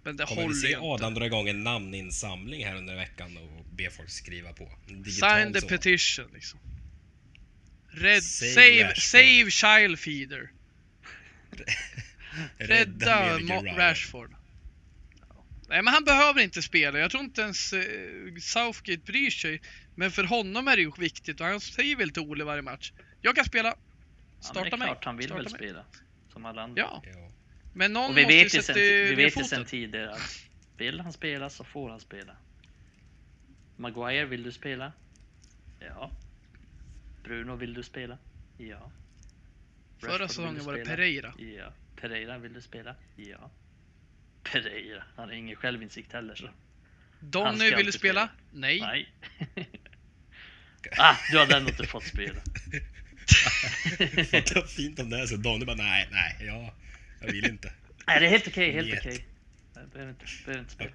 Men det Kommer vi håller se ju inte. Adam dra igång en namninsamling här under veckan och be folk skriva på? Sign the sådan. petition liksom. Red, Save save, save, child feeder. Rädda Ryan. Rashford. Nej men han behöver inte spela. Jag tror inte ens eh, Southgate bryr sig. Men för honom är det ju viktigt och han säger väl till Ole varje match. Jag kan spela. Ja, men det Starta är mig. klart han vill Starta väl mig. spela. Som alla andra. Ja, Ja. men någon Och vi måste vet ju sen, vi vet ju sen tidigare att vill han spela så får han spela. Maguire, vill du spela? Ja. Bruno, vill du spela? Ja. Förra Rashford, säsongen var det? Pereira. Ja. Pereira, vill du spela? Ja. Pereira, han har ingen självinsikt heller så. Donny, vill du spela? spela. Nej. Nej. ah, du hade ändå inte fått spela. Fatta vad fint om det är så. Donny bara nej, nej, ja, jag vill inte. Nej, det är helt okej, helt okej. Jag behöver inte, behöver inte spela.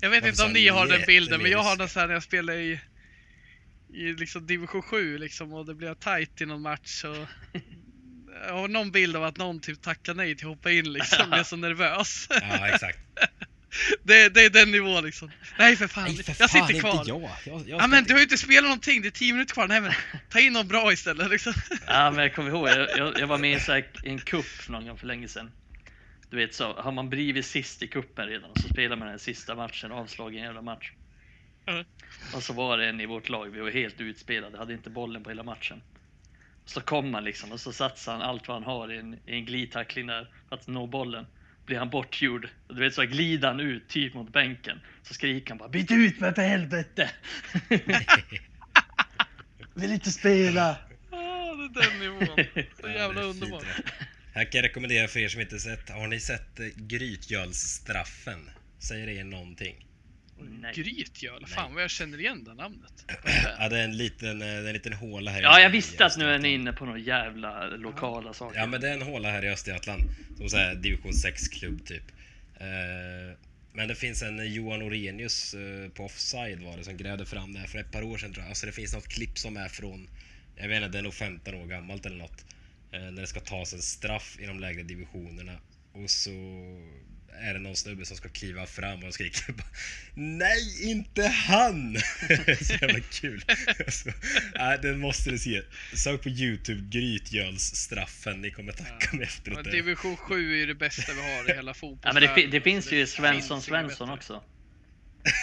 Jag vet Varför inte om ni har den det? bilden, Det men jag har den så här när jag spelar i, i liksom division 7 liksom och det blir tight i någon match och jag har någon bild av att någon typ tackar nej till att hoppa in liksom, jag är så nervös. Ja, exakt. Det, det är den nivån liksom. Nej för fan, Nej, för jag fan, sitter kvar. inte jag. jag, jag Ja men inte- du har ju inte spelat någonting, det är 10 minuter kvar. Nej men ta in någon bra istället liksom. Ja, men jag kommer ihåg, jag, jag, jag var med i en, så här, i en cup någon gång för länge sedan. Du vet så, har man blivit sist i kuppen redan så spelar man den sista matchen, avslagen jävla match. Ja. Och så var det en i vårt lag, vi var helt utspelade, hade inte bollen på hela matchen. Så kom han liksom och så satsar han allt vad han har i en, i en glidtackling där för att nå bollen. Blir han bortgjord, och du vet så glider han ut typ mot bänken. Så skriker han bara byt ut mig för helvete! Vill inte spela! Ah, det är den nivån. Så jävla det är underbart. Här kan jag rekommendera för er som inte sett. Har ni sett eh, Grytgölsstraffen? Säger det er någonting? Nej. Grytgöl, fan vad jag känner igen det namnet. Ja, det är en liten, eh, det är en liten håla här Ja, jag visste att nu är ni inne på några jävla lokala saker. Ja men det är en håla här i Östergötland. Som så här division 6-klubb typ. Eh, men det finns en Johan Orenius eh, på Offside var det som grävde fram det här för ett par år sedan tror jag. Alltså det finns något klipp som är från, jag vet inte, det är nog 15 år gammalt eller något. Eh, när det ska tas en straff i de lägre divisionerna. Och så är det någon snubbe som ska kliva fram och skriker bara, Nej, inte han! så jävla kul. så, äh, den måste du se. Sök på Youtube, Grytgölsstraffen. Ni kommer tacka mig efteråt. Men division 7 är ju det bästa vi har i hela Ja, fotbollen. men det, fi- det finns ju Svensson Svensson också.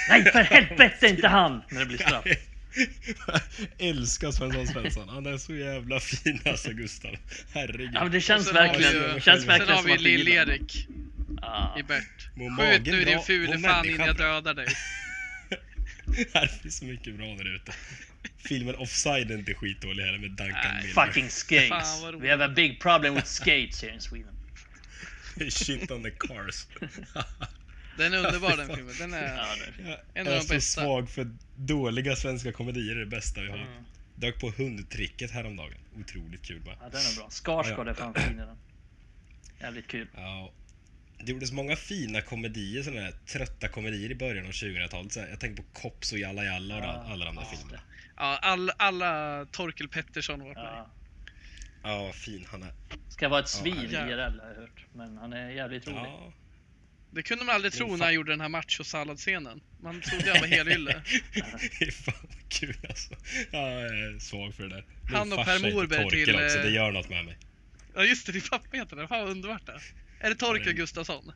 Nej, för helvete inte han! När det blir straff. Älskar Svensson Svensson. Han är så jävla fin alltså Gustav. Herregud. Ja, men det känns sen har vi verkligen, ju- känns verkligen Sen har vi. Lill-Erik Ja. i Bert. Mår Skjut nu din fule fan innan jag dödar dig. Här finns så mycket bra där ute. Filmen Offside är inte skitdålig heller med Duncan Nej, Miller. Fucking skates. We have a big problem with skates here in Sweden. Shit on the cars. Den är underbar den filmen. Den är... Ja, det. Jag En av är de så bästa. svag för dåliga svenska komedier är det bästa vi har. Mm. Dök på hundtricket häromdagen. Otroligt kul bara. Ja, den är bra. Skarsgård är fan fin i den. Jävligt kul. Ja. Det gjordes många fina komedier, sådana här trötta komedier i början av 2000-talet. Så här, Jag tänker på Kops och Jalla Jalla och Ja, alla de där ja. filmerna. Ja, all, alla Torkel Pettersson har varit med. Ja. Ja, fin han är. Ska vara ett svin Ja. IRL har jag hört. Men han är jävligt rolig. Ja. Det kunde man aldrig tro fan- när han gjorde den här macho-salad-scenen. Man trodde han var helylle. Det är fan vad kul alltså. Ja, jag är svag för det där. Min Han och Per Morberg till, också, eh, det gör något med mig. Ja just det, din pappa heter det. Fan vad underbart det. Är det Torkel Nej. Gustafsson?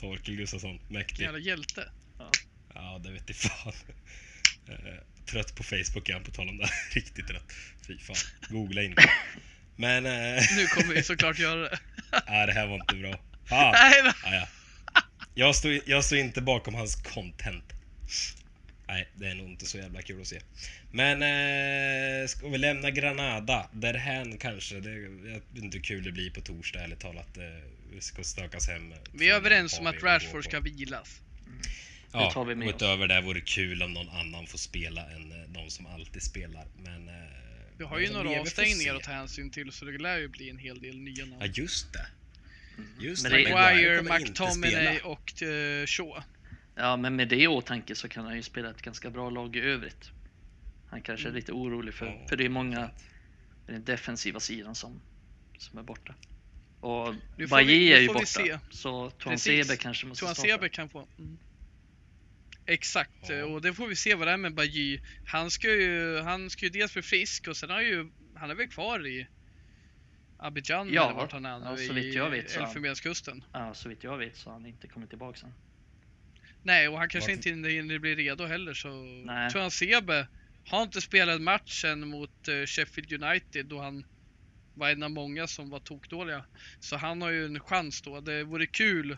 Torkel Gustafsson, mäktig. Jävla hjälte. Ja, det vet jag fan. Eh, Trött på Facebook är han på tal om det. Riktigt trött. Fy fan. Googla in. Men, eh, Nu kommer vi såklart göra det. nej, det här var inte bra. Fan. Nej, då. Ja, ja. Jag, står, jag står inte bakom hans content. Nej, det är nog inte så jävla kul att se. Men eh, ska vi lämna Granada? Därhän kanske. Det, jag vet inte hur kul det blir på torsdag ärligt talat. Eh, ska stökas hem. Vi är överens om att Rashford ska vilas. Ja, tar vi med och oss. utöver det vore det kul om någon annan får spela än eh, de som alltid spelar. Men... eh, Vi har ju några avstängningar att ta hänsyn till så det lär ju bli en hel del nya namn. Ja, just det. Just Men det. det- Maguire, McTominay och uh, Shaw. Ja, men med det i åtanke så kan han ju spela ett ganska bra lag i övrigt. Han kanske är lite orolig för, för det är många den defensiva sidan som, som är borta. Och nu är ju borta, se. så Tuan. Sebe kanske måste Tuan. Sebe kan få... Mm. Exakt, eh, och det får vi se vad det är med Bajy. Han ska ju, han ska ju dels bli frisk och sen har ju, han är väl kvar i Abidjan Ja, eller vart han är nu ja, så i vitt jag vet han- Elfenbenskusten. Ja, så vitt jag vet så har han inte kommit tillbaka sen. Nej, och han kanske Varför- inte hinner bli redo heller så... Nej. Tuan Sebe har inte spelat matchen mot eh, Sheffield United då han var en av många som var tokdåliga. Så han har ju en chans då. Det vore kul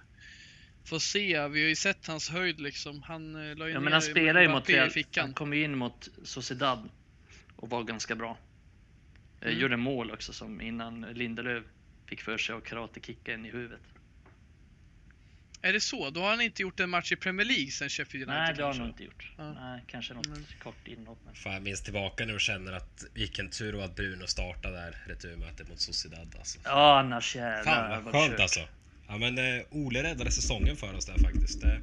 få se. Vi har ju sett hans höjd liksom. Han eh, la ju Ja, ner men han spelar ju mot Real. Han kom ju in mot Sociedad och var ganska bra. Eh, Mm. Gjorde mål också som innan Lindelöf fick för sig att karatekicka en i huvudet. Är det så? Då har han inte gjort en match i Premier League sen Sheffield United Nej, det har han nog inte gjort. Ja. Nej, kanske något Mm. kort inhopp. Men... Fan, jag minns tillbaka nu och känner att vilken tur och att Bruno startade där returmötet mot Sociedad alltså. Ja, annars jävlar. Fan vad vad skönt kört. alltså. Ja men eh, Ole räddade säsongen för oss där faktiskt. Det,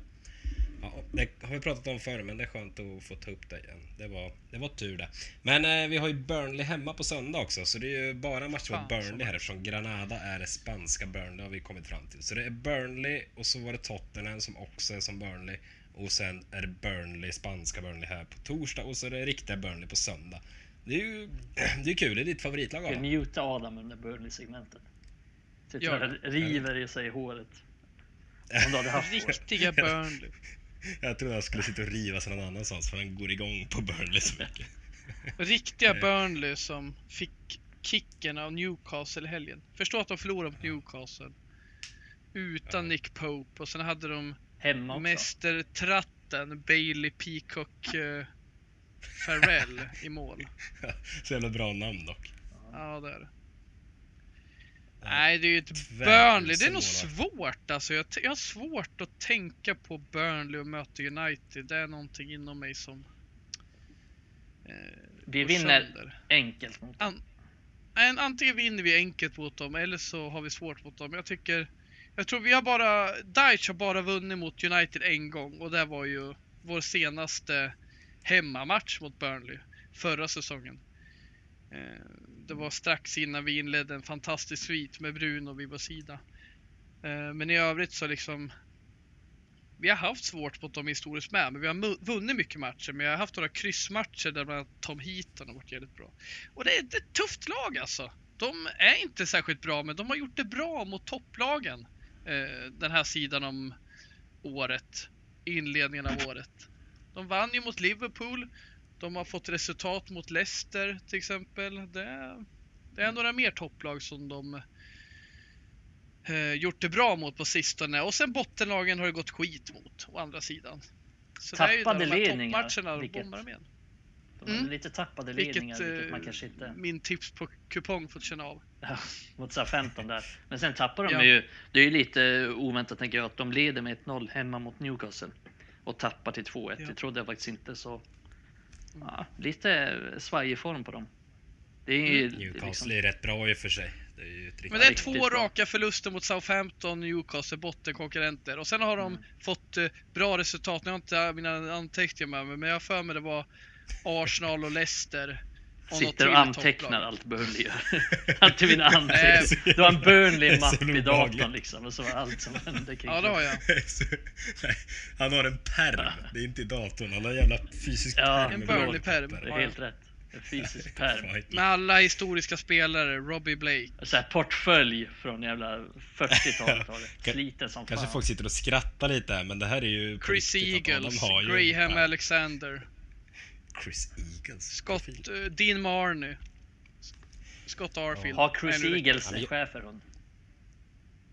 ja, det har vi pratat om förr men det är skönt att få ta upp det igen. Det var, det var tur det. Men eh, vi har ju Burnley hemma på söndag också så det är ju bara matcher Fan, mot Burnley här eftersom Granada är det spanska Burnley har vi kommit fram till. Så det är Burnley och så var det Tottenham som också är som Burnley. Och sen är det Burnley, spanska Burnley här på torsdag och så är det riktiga Burnley på söndag. Det är ju det är kul, det är ditt favoritlag Adam. muta Adam under Burnley-segmentet? Sitter och river i sig håret. Om du hade haft. Riktiga Burnley. Jag trodde jag skulle sitta och riva sig någon annanstans för han går igång på Burnley så mycket. Riktiga. Burnley som fick kicken av Newcastle i helgen. Förstå att de förlorade mot Newcastle. Utan Ja. Nick Pope och sen hade de Hemma också. mästertratten Bailey Peacock eh, Farrell i mål. Så jävla bra namn dock. Ja, det är det. Nej, det är ju ett Burnley. Det är nog svårt alltså. Jag, jag har svårt att tänka på Burnley och möta United. Det är någonting inom mig som... Eh, Vi vinner sönder. enkelt mot dem. En, antingen vinner vi enkelt mot dem eller så har vi svårt mot dem. Jag tycker... Jag tror vi har bara... Deitch har bara vunnit mot United en gång och det var ju vår senaste hemmamatch mot Burnley förra säsongen. Eh, det var strax innan vi inledde en fantastisk svit med Bruno vid vår sida. Eh, men i övrigt så liksom... Vi har haft svårt mot dem historiskt med, men vi har vunnit mycket matcher. Men jag har haft några kryssmatcher där bland annat Tom Heaton har varit jävligt bra. Och det är det är ett tufft lag alltså. De är inte särskilt bra, men de har gjort det bra mot topplagen eh, den här sidan om året. Inledningen av året. De vann ju mot Liverpool. De har fått resultat mot Leicester till exempel. Det, det är några mer topplag som de eh, gjort det bra mot på sistone. Och sen bottenlagen har det gått skit mot, å andra sidan. Så det är ju Tappade där de här toppmatcherna vilket- bombar de igen. De Mm. lite tappade ledningar, vilket, eh, man kanske inte... min tips på kupong fått känna av. Ja, mot SA-15 där. Men sen tappar de Ja. ju. Det är ju lite oväntat tänker jag att de leder med 1-0 hemma mot Newcastle. Och tappar till 2-1. Ja. Det trodde jag faktiskt inte så. Ja, lite svajig form på dem. Det är ju Mm. Newcastle liksom, är rätt bra i och för sig. Det är. Men det är två bra. raka förluster mot Southampton, Newcastle, bottenkonkurrenter. Och sen har de Mm. fått eh, bra resultat. Nu har jag inte mina anteckningar med mig, men jag har för mig det var Arsenal och Leicester. Sitter till och antecknar allt Burnley gör. Alltid mina Nej. anteckningar. Du har en Burnley-mapp i datorn liksom. Och så var allt som hände kring Ja, det har jag. Nej, han har en perm. Det är inte i datorn. Han har en jävla fysisk Ja, perm. En Burnley-perm. Det är helt rätt. En fysisk. Fan, Med alla historiska spelare, Robbie Blake. Så här portfölj från jävla 40-talet. var det. Ka- Sliten som Kanske fan. folk sitter och skrattar lite här, men det här är ju Chris Eagles, Graham perm. Alexander, Chris Eagles. Scott, eh, Dean Marney, Scott Arfield. Har Chris Eagles en men- schäferhund?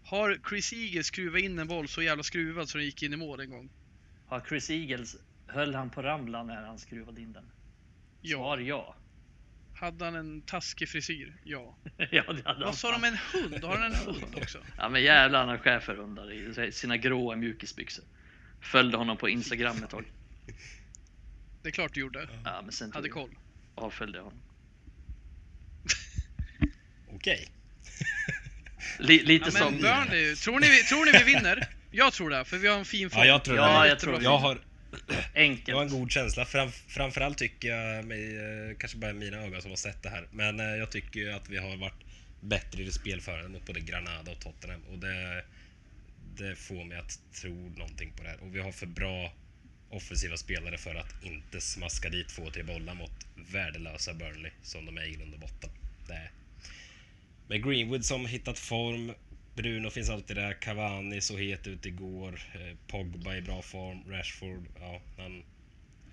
Har Chris Eagles skruvat in en boll så jävla skruvad så den gick in i mål en gång? Har Chris Eagles, höll han på ramla när han skruvade in den? Ja. Svar ja. Hade han en taskig frisyr? Ja. ja det hade han Vad sa de en hund? Har han en hund också? Ja men jävlar han har schäferhundar i sina gråa mjukisbyxor. Följde honom på Instagram ett tag. Det är klart du gjorde. Ja men sen Hade tog koll. jag avföljde jag honom. Okej. Li, lite Ja, som... men Burnley, tror ni, vi- tror ni vi vinner? Jag tror det, för vi har en fin form. Ja, jag tror Ja, det. jag Jättebra tror Jag har, Enkelt. jag har en god känsla. Fram, framförallt tycker jag mig, eh, kanske bara mina ögon som har sett det här, men eh, jag tycker ju att vi har varit bättre i det spelförandet mot både Granada och Tottenham. Och det, det får mig att tro någonting på det här. Och vi har för bra offensiva spelare för att inte smaska dit två, tre bollar mot värdelösa Burnley som de är i grund och botten. Det är. Med Greenwood som hittat form. Bruno finns alltid där. Cavani så het ut igår. Eh, Pogba i bra form. Rashford, ja, han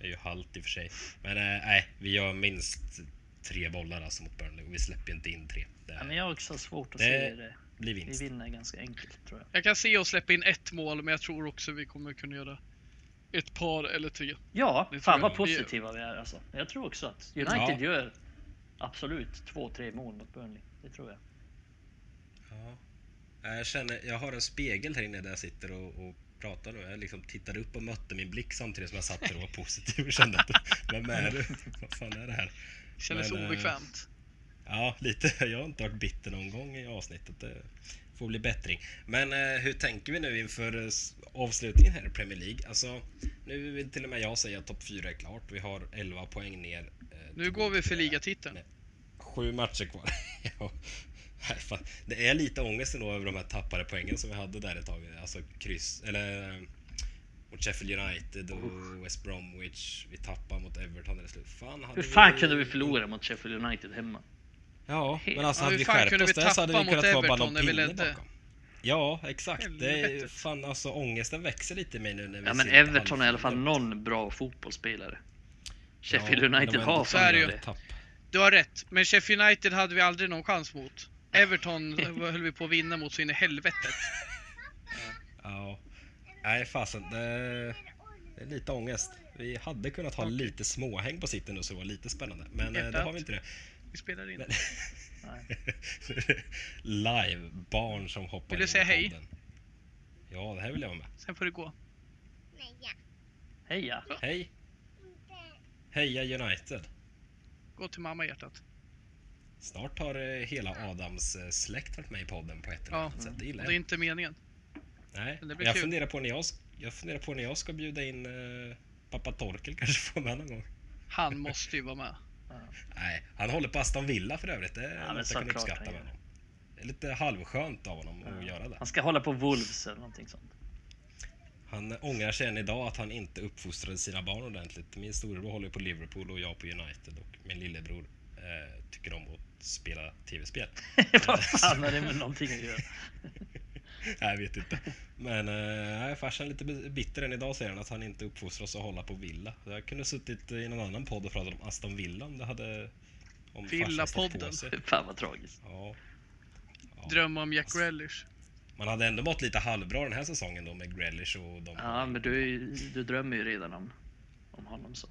är ju halt i och för sig. Men eh, nej, vi gör minst tre bollar alltså mot Burnley och vi släpper inte in tre. Det Ja, men jag har också svårt att Det se det. blir Vi vinst. vinner ganska enkelt tror jag. Jag kan se oss släppa in ett mål, men jag tror också vi kommer kunna göra ett par eller tre. Ja, Det fan vad jag. Positiva vi är alltså. Jag tror också att United Ja. gör absolut två, tre mål mot Burnley. Det tror jag. Ja. Jag känner, jag har en spegel här inne där jag sitter och, och pratar nu. Jag liksom tittade upp och mötte min blick samtidigt som jag satt där och var positiv och kände att vem är du? Vad fan är det här? Kändes Men, eh, obekvämt. Ja, lite. Jag har inte varit bitter någon gång i avsnittet. Det får bli bättring. Men eh, hur tänker vi nu inför eh, avslutningen här i Premier League? Alltså, nu vill till och med jag säga att topp 4 är klart. Vi har 11 poäng ner. eh, Nu går vi för eh, ligatiteln. nej, Sju matcher kvar. ja. Det är lite ångest ändå över de här tappade poängen som vi hade där ett tag. Alltså kryss, eller eh, mot Sheffield United och West Bromwich. Vi tappade mot Everton eller slut. Fan, hade Hur fan kunde vi förlora mot Sheffield United hemma? Ja, men alltså Ja, hade vi skärpt oss där så hade vi tappa mot kunnat vara bara Everton någon pinne bakom. Ja, exakt. Det är fan alltså ångesten växer lite i mig nu när vi Ja men Everton är i alla fall någon bra fotbollsspelare. Ja, Sheffield de United har det fan det. tapp. Du har rätt, men Sheffield United hade vi aldrig någon chans mot. Everton höll vi på att vinna mot så in i helvetet. Ja. Nej, fasen. Det, det är lite ångest. Vi hade kunnat ha lite småhäng på sitten nu så det var lite spännande. Men eh, det Hjärtat. har vi inte det. Vi spelar in. Live, barn som hoppar Vill du säga hej? podden. Ja, det här vill jag vara med. Sen får du gå. Heja! Hej! Heja United! Gå till mamma hjärtat. Snart har eh, hela Adams eh, släkt varit med i podden på ett eller Ja, annat sätt. Det det är inte meningen. Nej, men jag kul. funderar, på när jag, jag funderar på när jag ska bjuda in eh, pappa Torkel kanske får med någon gång. Han måste ju vara med. Nej, han håller på Aston Villa för övrigt. Det är men något jag kan uppskatta med honom. Det är lite halvskönt av honom att Ja. göra det. Han ska hålla på Wolves eller någonting sånt. Han ångrar sig än idag att han inte uppfostrade sina barn ordentligt. Min storebror håller på Liverpool och jag på United och min lillebror eh, tycker om att spela tv-spel. Vad fan har det med någonting att göra? Nej, jag vet inte. Men eh, farsan är lite bi- bitter än idag säger han att han inte uppfostras att hålla på Villa. Jag kunde suttit i någon annan podd och pratat om Aston Villa om det hade... Om Villapodden. Fan vad tragiskt. Ja. Ja. Drömma om Jack Grealish. Man hade ändå mått lite halvbra den här säsongen då med Grealish och de... Ja, men du, du drömmer ju redan om, om honom så.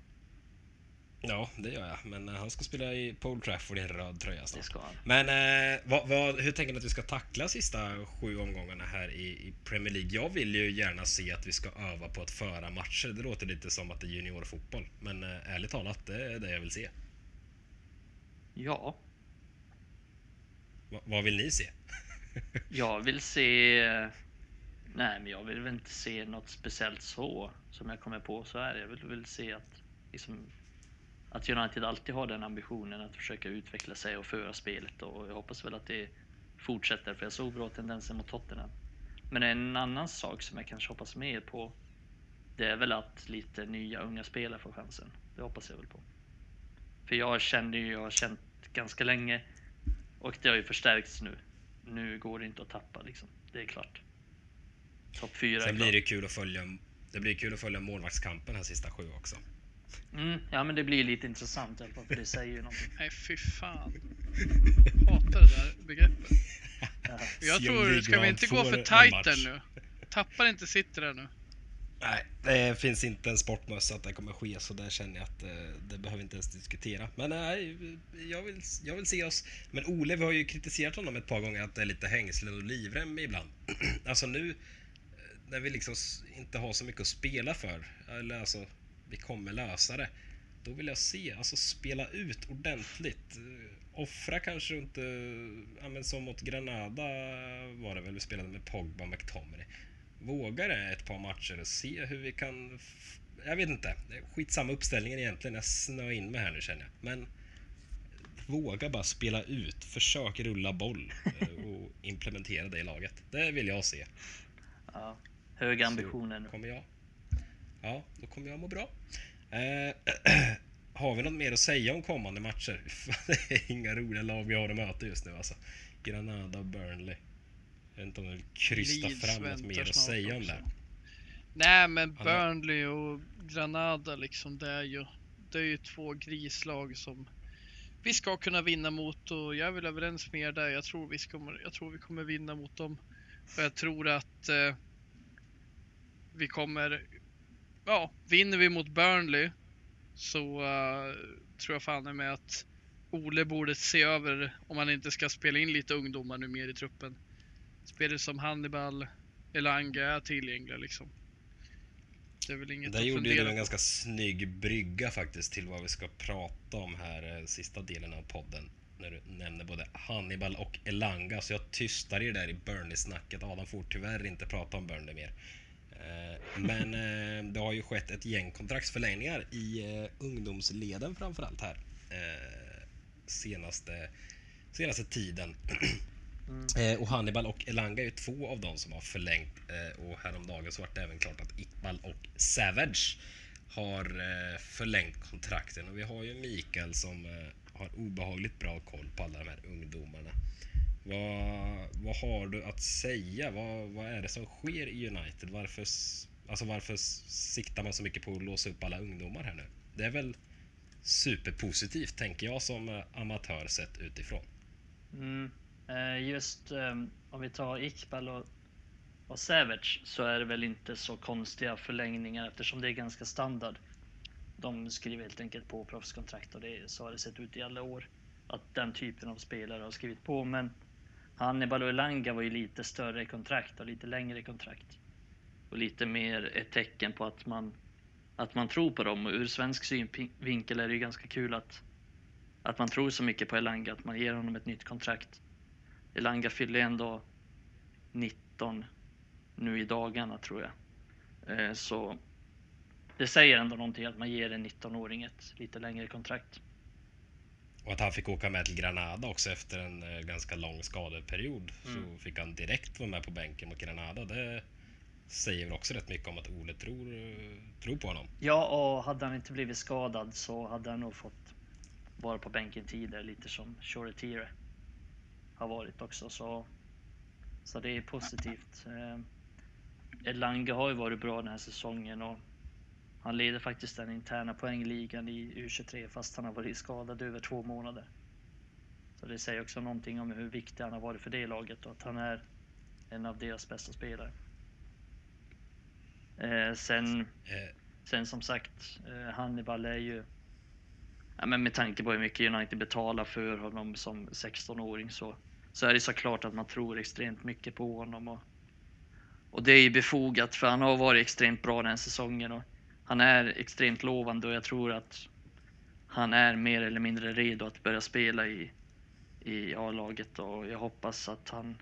Ja, det gör jag. Men eh, han ska spela i Old Trafford i en röd tröja Det snart. ska han. Men eh, vad, vad, hur tänker ni att vi ska tackla sista sju omgångarna här i, i Premier League? Jag vill ju gärna se att vi ska öva på att föra matcher. Det låter lite som att det är juniorfotboll. Men eh, ärligt talat, det är det jag vill se. Ja, Va, vad vill ni se? jag vill se... Nej, men jag vill väl inte se något speciellt så som jag kommer på så här. Jag vill väl se att, liksom, att United alltid har den ambitionen att försöka utveckla sig och föra spelet och jag hoppas väl att det fortsätter för jag såg bra tendenser mot Tottenham. Men en annan sak som jag kanske hoppas mer på det är väl att lite nya unga spelare får chansen. Det hoppas jag väl på. För jag känner ju, jag har känt ganska länge och det har ju förstärkts nu. Nu går det inte att tappa liksom. Det är klart. Topp fyra är Sen blir klart. det kul att följa det blir kul att följa målvaktskampen här sista sju också. Mm, ja men det blir lite intressant i för det säger ju någonting. Nej, fy fan. Hatar det där begreppet. Ja. Jag tror, ska vi inte gå för där nu? Tappar inte sitter där nu. Nej, det finns inte en sportmössa att det kommer ske så där känner jag att eh, det behöver inte ens diskutera. Men nej, jag vill, jag vill se oss. Men Ole, vi har ju kritiserat honom ett par gånger att det är lite hängslen och livrem ibland. alltså nu eh, när vi liksom inte har så mycket att spela för, eller alltså vi kommer lösa det. Då vill jag se, alltså spela ut ordentligt. Offra kanske inte, ja men som mot Granada var det väl vi spelade med Pogba och McTominay våga det ett par matcher och se hur vi kan... Jag vet inte. Skitsamma uppställningen egentligen. Jag snöar in mig här nu känner jag. Men våga bara spela ut. Försök rulla boll eh, och implementera det i laget. Det vill jag se. Ja. Höga ambitioner nu. Kommer jag... Ja, då kommer jag må bra. Eh, har vi något mer att säga om kommande matcher? det är inga roliga lag vi har att möta just nu alltså. Granada och Burnley. Jag vet inte om du vill krysta Leeds fram något mer att säga om det. Nej men Burnley och Granada liksom, det är ju, det är ju två grislag som vi ska kunna vinna mot och jag är väl överens med er där. Jag tror vi, ska, jag tror vi kommer vinna mot dem. Och jag tror att eh, vi kommer, ja, vinner vi mot Burnley så eh, tror jag fan med att Ole borde se över om han inte ska spela in lite ungdomar nu mer i truppen. Spelare som Hannibal, Elanga är tillgängliga liksom. Det är väl inget Där att gjorde du en ganska snygg brygga faktiskt till vad vi ska prata om här eh, sista delen av podden. När du nämner både Hannibal och Elanga. Så jag tystar er där i Burnley-snacket. Adam får tyvärr inte prata om Burnley mer. Eh, Men eh, det har ju skett ett gäng kontraktsförlängningar i eh, ungdomsleden framförallt här. Senaste, senaste tiden. Mm. Och Hannibal och Elanga är två av dem som har förlängt. Och häromdagen så var det även klart att Iqbal och Savage har förlängt kontrakten. Och vi har ju Mikael som har obehagligt bra koll på alla de här ungdomarna. Vad, vad har du att säga? Vad, vad är det som sker i United? Varför, alltså varför siktar man så mycket på att låsa upp alla ungdomar här nu? Det är väl superpositivt, tänker jag som eh, amatör sett utifrån. Mm. Eh, just ehm, om vi tar Iqbal och, och Savage så är det väl inte så konstiga förlängningar eftersom det är ganska standard. De skriver helt enkelt på proffskontrakt och det, så har det sett ut i alla år. att den typen av spelare har skrivit på. Men Hannibal och Elanga var ju lite större kontrakt och lite längre kontrakt. Och lite mer ett tecken på att man, att man tror på dem. Och ur svensk synvinkel är det ju ganska kul att, att man tror så mycket på Elanga att man ger honom ett nytt kontrakt. Elanga fyller ändå 19 nu i dagarna tror jag. Eh, så det säger ändå någonting att man ger en 19-åring ett lite längre kontrakt. Och att han fick åka med till Granada också efter en eh, ganska lång skadeperiod. Mm. Så fick han direkt vara med på bänken mot Granada. Det säger väl också rätt mycket om att Ole tror, eh, tror på honom. Ja, och hade han inte blivit skadad så hade han nog fått vara på bänken tidigare, lite som Shoretire har varit också. Så, så det är positivt. Eh, Elanga har ju varit bra den här säsongen och han leder faktiskt den interna poängligan i U23 fast han har varit skadad över två månader. Så det säger också någonting om hur viktig han har varit för det laget och att han är en av deras bästa spelare. Eh, sen, eh. sen som sagt, eh, Hannibal är ju... Ja, men med tanke på hur mycket United betalar för honom som 16-åring så, så är det såklart att man tror extremt mycket på honom. Och, och det är ju befogat för han har varit extremt bra den säsongen. Och han är extremt lovande och jag tror att han är mer eller mindre redo att börja spela i, i A-laget och jag hoppas att han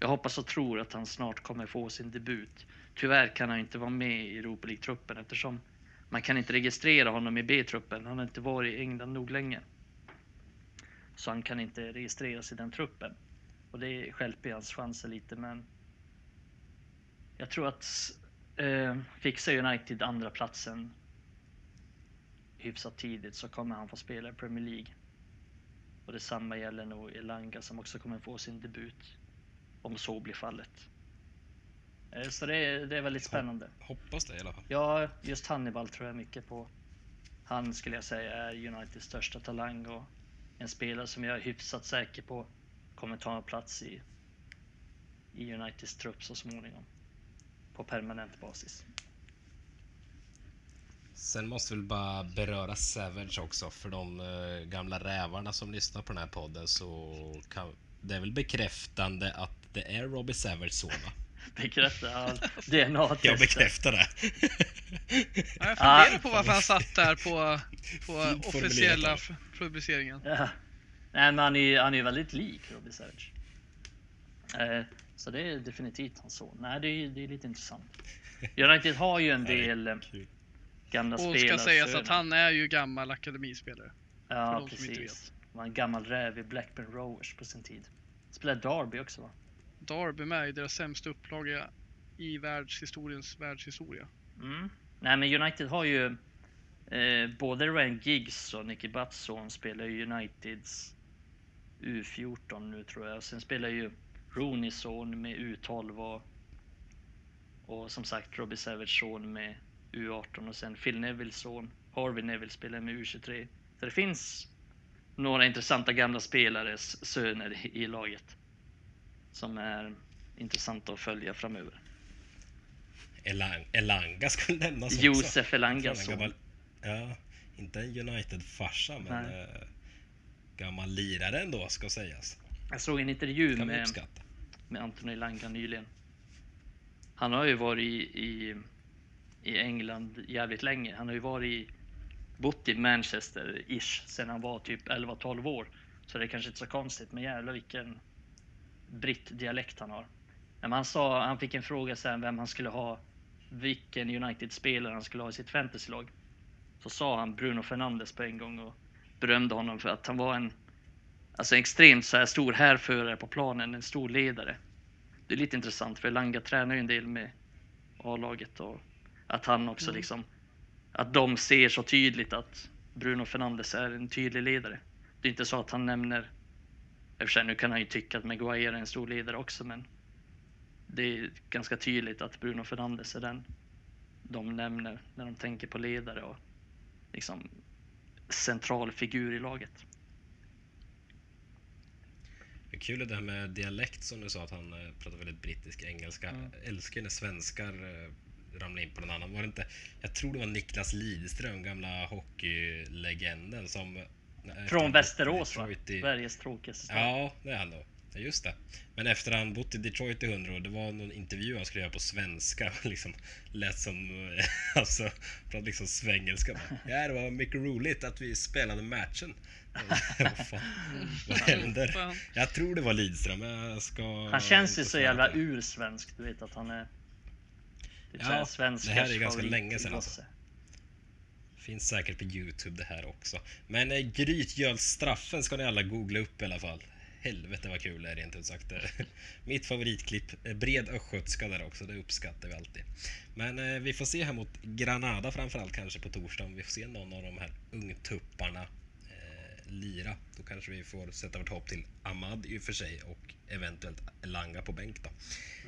jag hoppas och tror att han snart kommer få sin debut. Tyvärr kan han inte vara med i Europa League-truppen eftersom man kan inte registrera honom i B-truppen. Han har inte varit i England nog länge. Så han kan inte registreras i den truppen. Och det stjälper hans chanser lite men jag tror att eh, fixar United andra platsen hyfsat tidigt så kommer han få spela i Premier League. Och detsamma gäller nog Elanga som också kommer få sin debut. Om så blir fallet. Eh, så det är, det är väldigt spännande. Hoppas det i alla fall. Ja, just Hannibal tror jag mycket på. Han skulle jag säga är Uniteds största talang och en spelare som jag är hyfsat säker på kommer ta en plats i, i Uniteds trupp så småningom på permanent basis. Sen måste vi bara beröra Savage också för de uh, gamla rävarna som lyssnar på den här podden så kan, det är väl bekräftande att det är Robbie Savage son va? Bekräftar DNA-testet. Jag bekräftar det. ja, jag funderar på varför han satt där på, på officiella publiceringen. Ja. Nej, men han är, han är väldigt lik Robbie Savage. Eh, så det är definitivt hans son. Nej, det är, det är lite intressant. United har ju en del eh, gamla spelare. Och ska sägas att han är ju gammal akademispelare. Ja, precis. Han var en gammal räv i Blackburn Rovers på sin tid. Spelade Derby också va? Derby med i deras sämsta upplaga i världshistoriens världshistoria. Mm. Nej men United har ju eh, både Ryan Giggs och Nicky Butts spelar ju Uniteds U14 nu tror jag. Sen spelar ju Rooneys son med U12 och, och som sagt Robbie Savage son med U18 och sen Phil Nevilles son Harvey Neville spelar med U23. Så det finns några intressanta gamla spelares söner i laget som är intressanta att följa framöver. Elang, Elanga skulle nämnas också. Josef Elangas son. Gammal, ja, inte en United-farsa men äh, gammal lirare ändå ska sägas. Jag såg en intervju med, med Anthony Langa nyligen. Han har ju varit i, i, i England jävligt länge. Han har ju varit i, bott i Manchester-ish sedan han var typ 11-12 år. Så det är kanske inte så konstigt, men jävlar vilken britt-dialekt han har. Men han sa, han fick en fråga sen vem han skulle ha, vilken United-spelare han skulle ha i sitt fantasylag. Så sa han Bruno Fernandes på en gång och berömde honom för att han var en Alltså extremt så här stor härförare på planen, en stor ledare. Det är lite intressant för Langa tränar ju en del med A-laget och att han också mm. liksom, att de ser så tydligt att Bruno Fernandes är en tydlig ledare. Det är inte så att han nämner, sig nu kan han ju tycka att Maguire är en stor ledare också men det är ganska tydligt att Bruno Fernandes är den de nämner när de tänker på ledare och liksom central figur i laget. Kul det här med dialekt som du sa att han eh, pratar väldigt brittisk engelska. Mm. älskar när svenskar eh, ramlar in på någon annan. Var det inte, jag tror det var Niklas Lidström, gamla hockeylegenden, som han Från i Västerås va? I- Sveriges tråkigaste stad. Ja, det är han då. Ja, just det. Men efter han bott i Detroit i 100 år, det var någon intervju han skulle göra på svenska. Liksom lät som, eh, alltså, pratade liksom svengelska. bara, Ja, det var mycket roligt att vi spelade matchen. Vad händer? Jag tror det var Lidström, jag ska... Han känns ju så jävla ursvensk. Du vet att han är... Typ Ja, det här är ganska länge sedan, alltså. Finns säkert på Youtube det här också. Men eh, grytgölsstraffen ska ni alla googla upp i alla fall. Helvete vad kul det är rent ut sagt. Mitt favoritklipp. Eh, Bred östgötska där också, det uppskattar vi alltid. Men eh, vi får se här mot Granada framförallt kanske på torsdag om vi får se någon av de här ungtupparna lira. Då kanske vi får sätta vårt hopp till Ahmad i och för sig och eventuellt Langa på bänk då.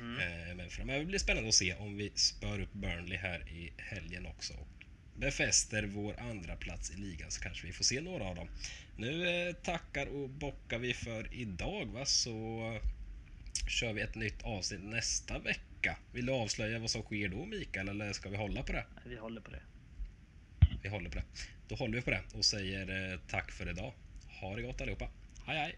Eh, men framöver blir det spännande att se om vi spör upp Burnley här i helgen också och befäster vår andra plats i ligan så kanske vi får se några av dem. Nu eh, tackar och bockar vi för idag va så kör vi ett nytt avsnitt nästa vecka. Vill du avslöja vad som sker då Mikael eller ska vi hålla på det? Vi håller på det vi håller på det. Då håller vi på det och säger eh, tack för idag. Ha det gott allihopa. Hej hej!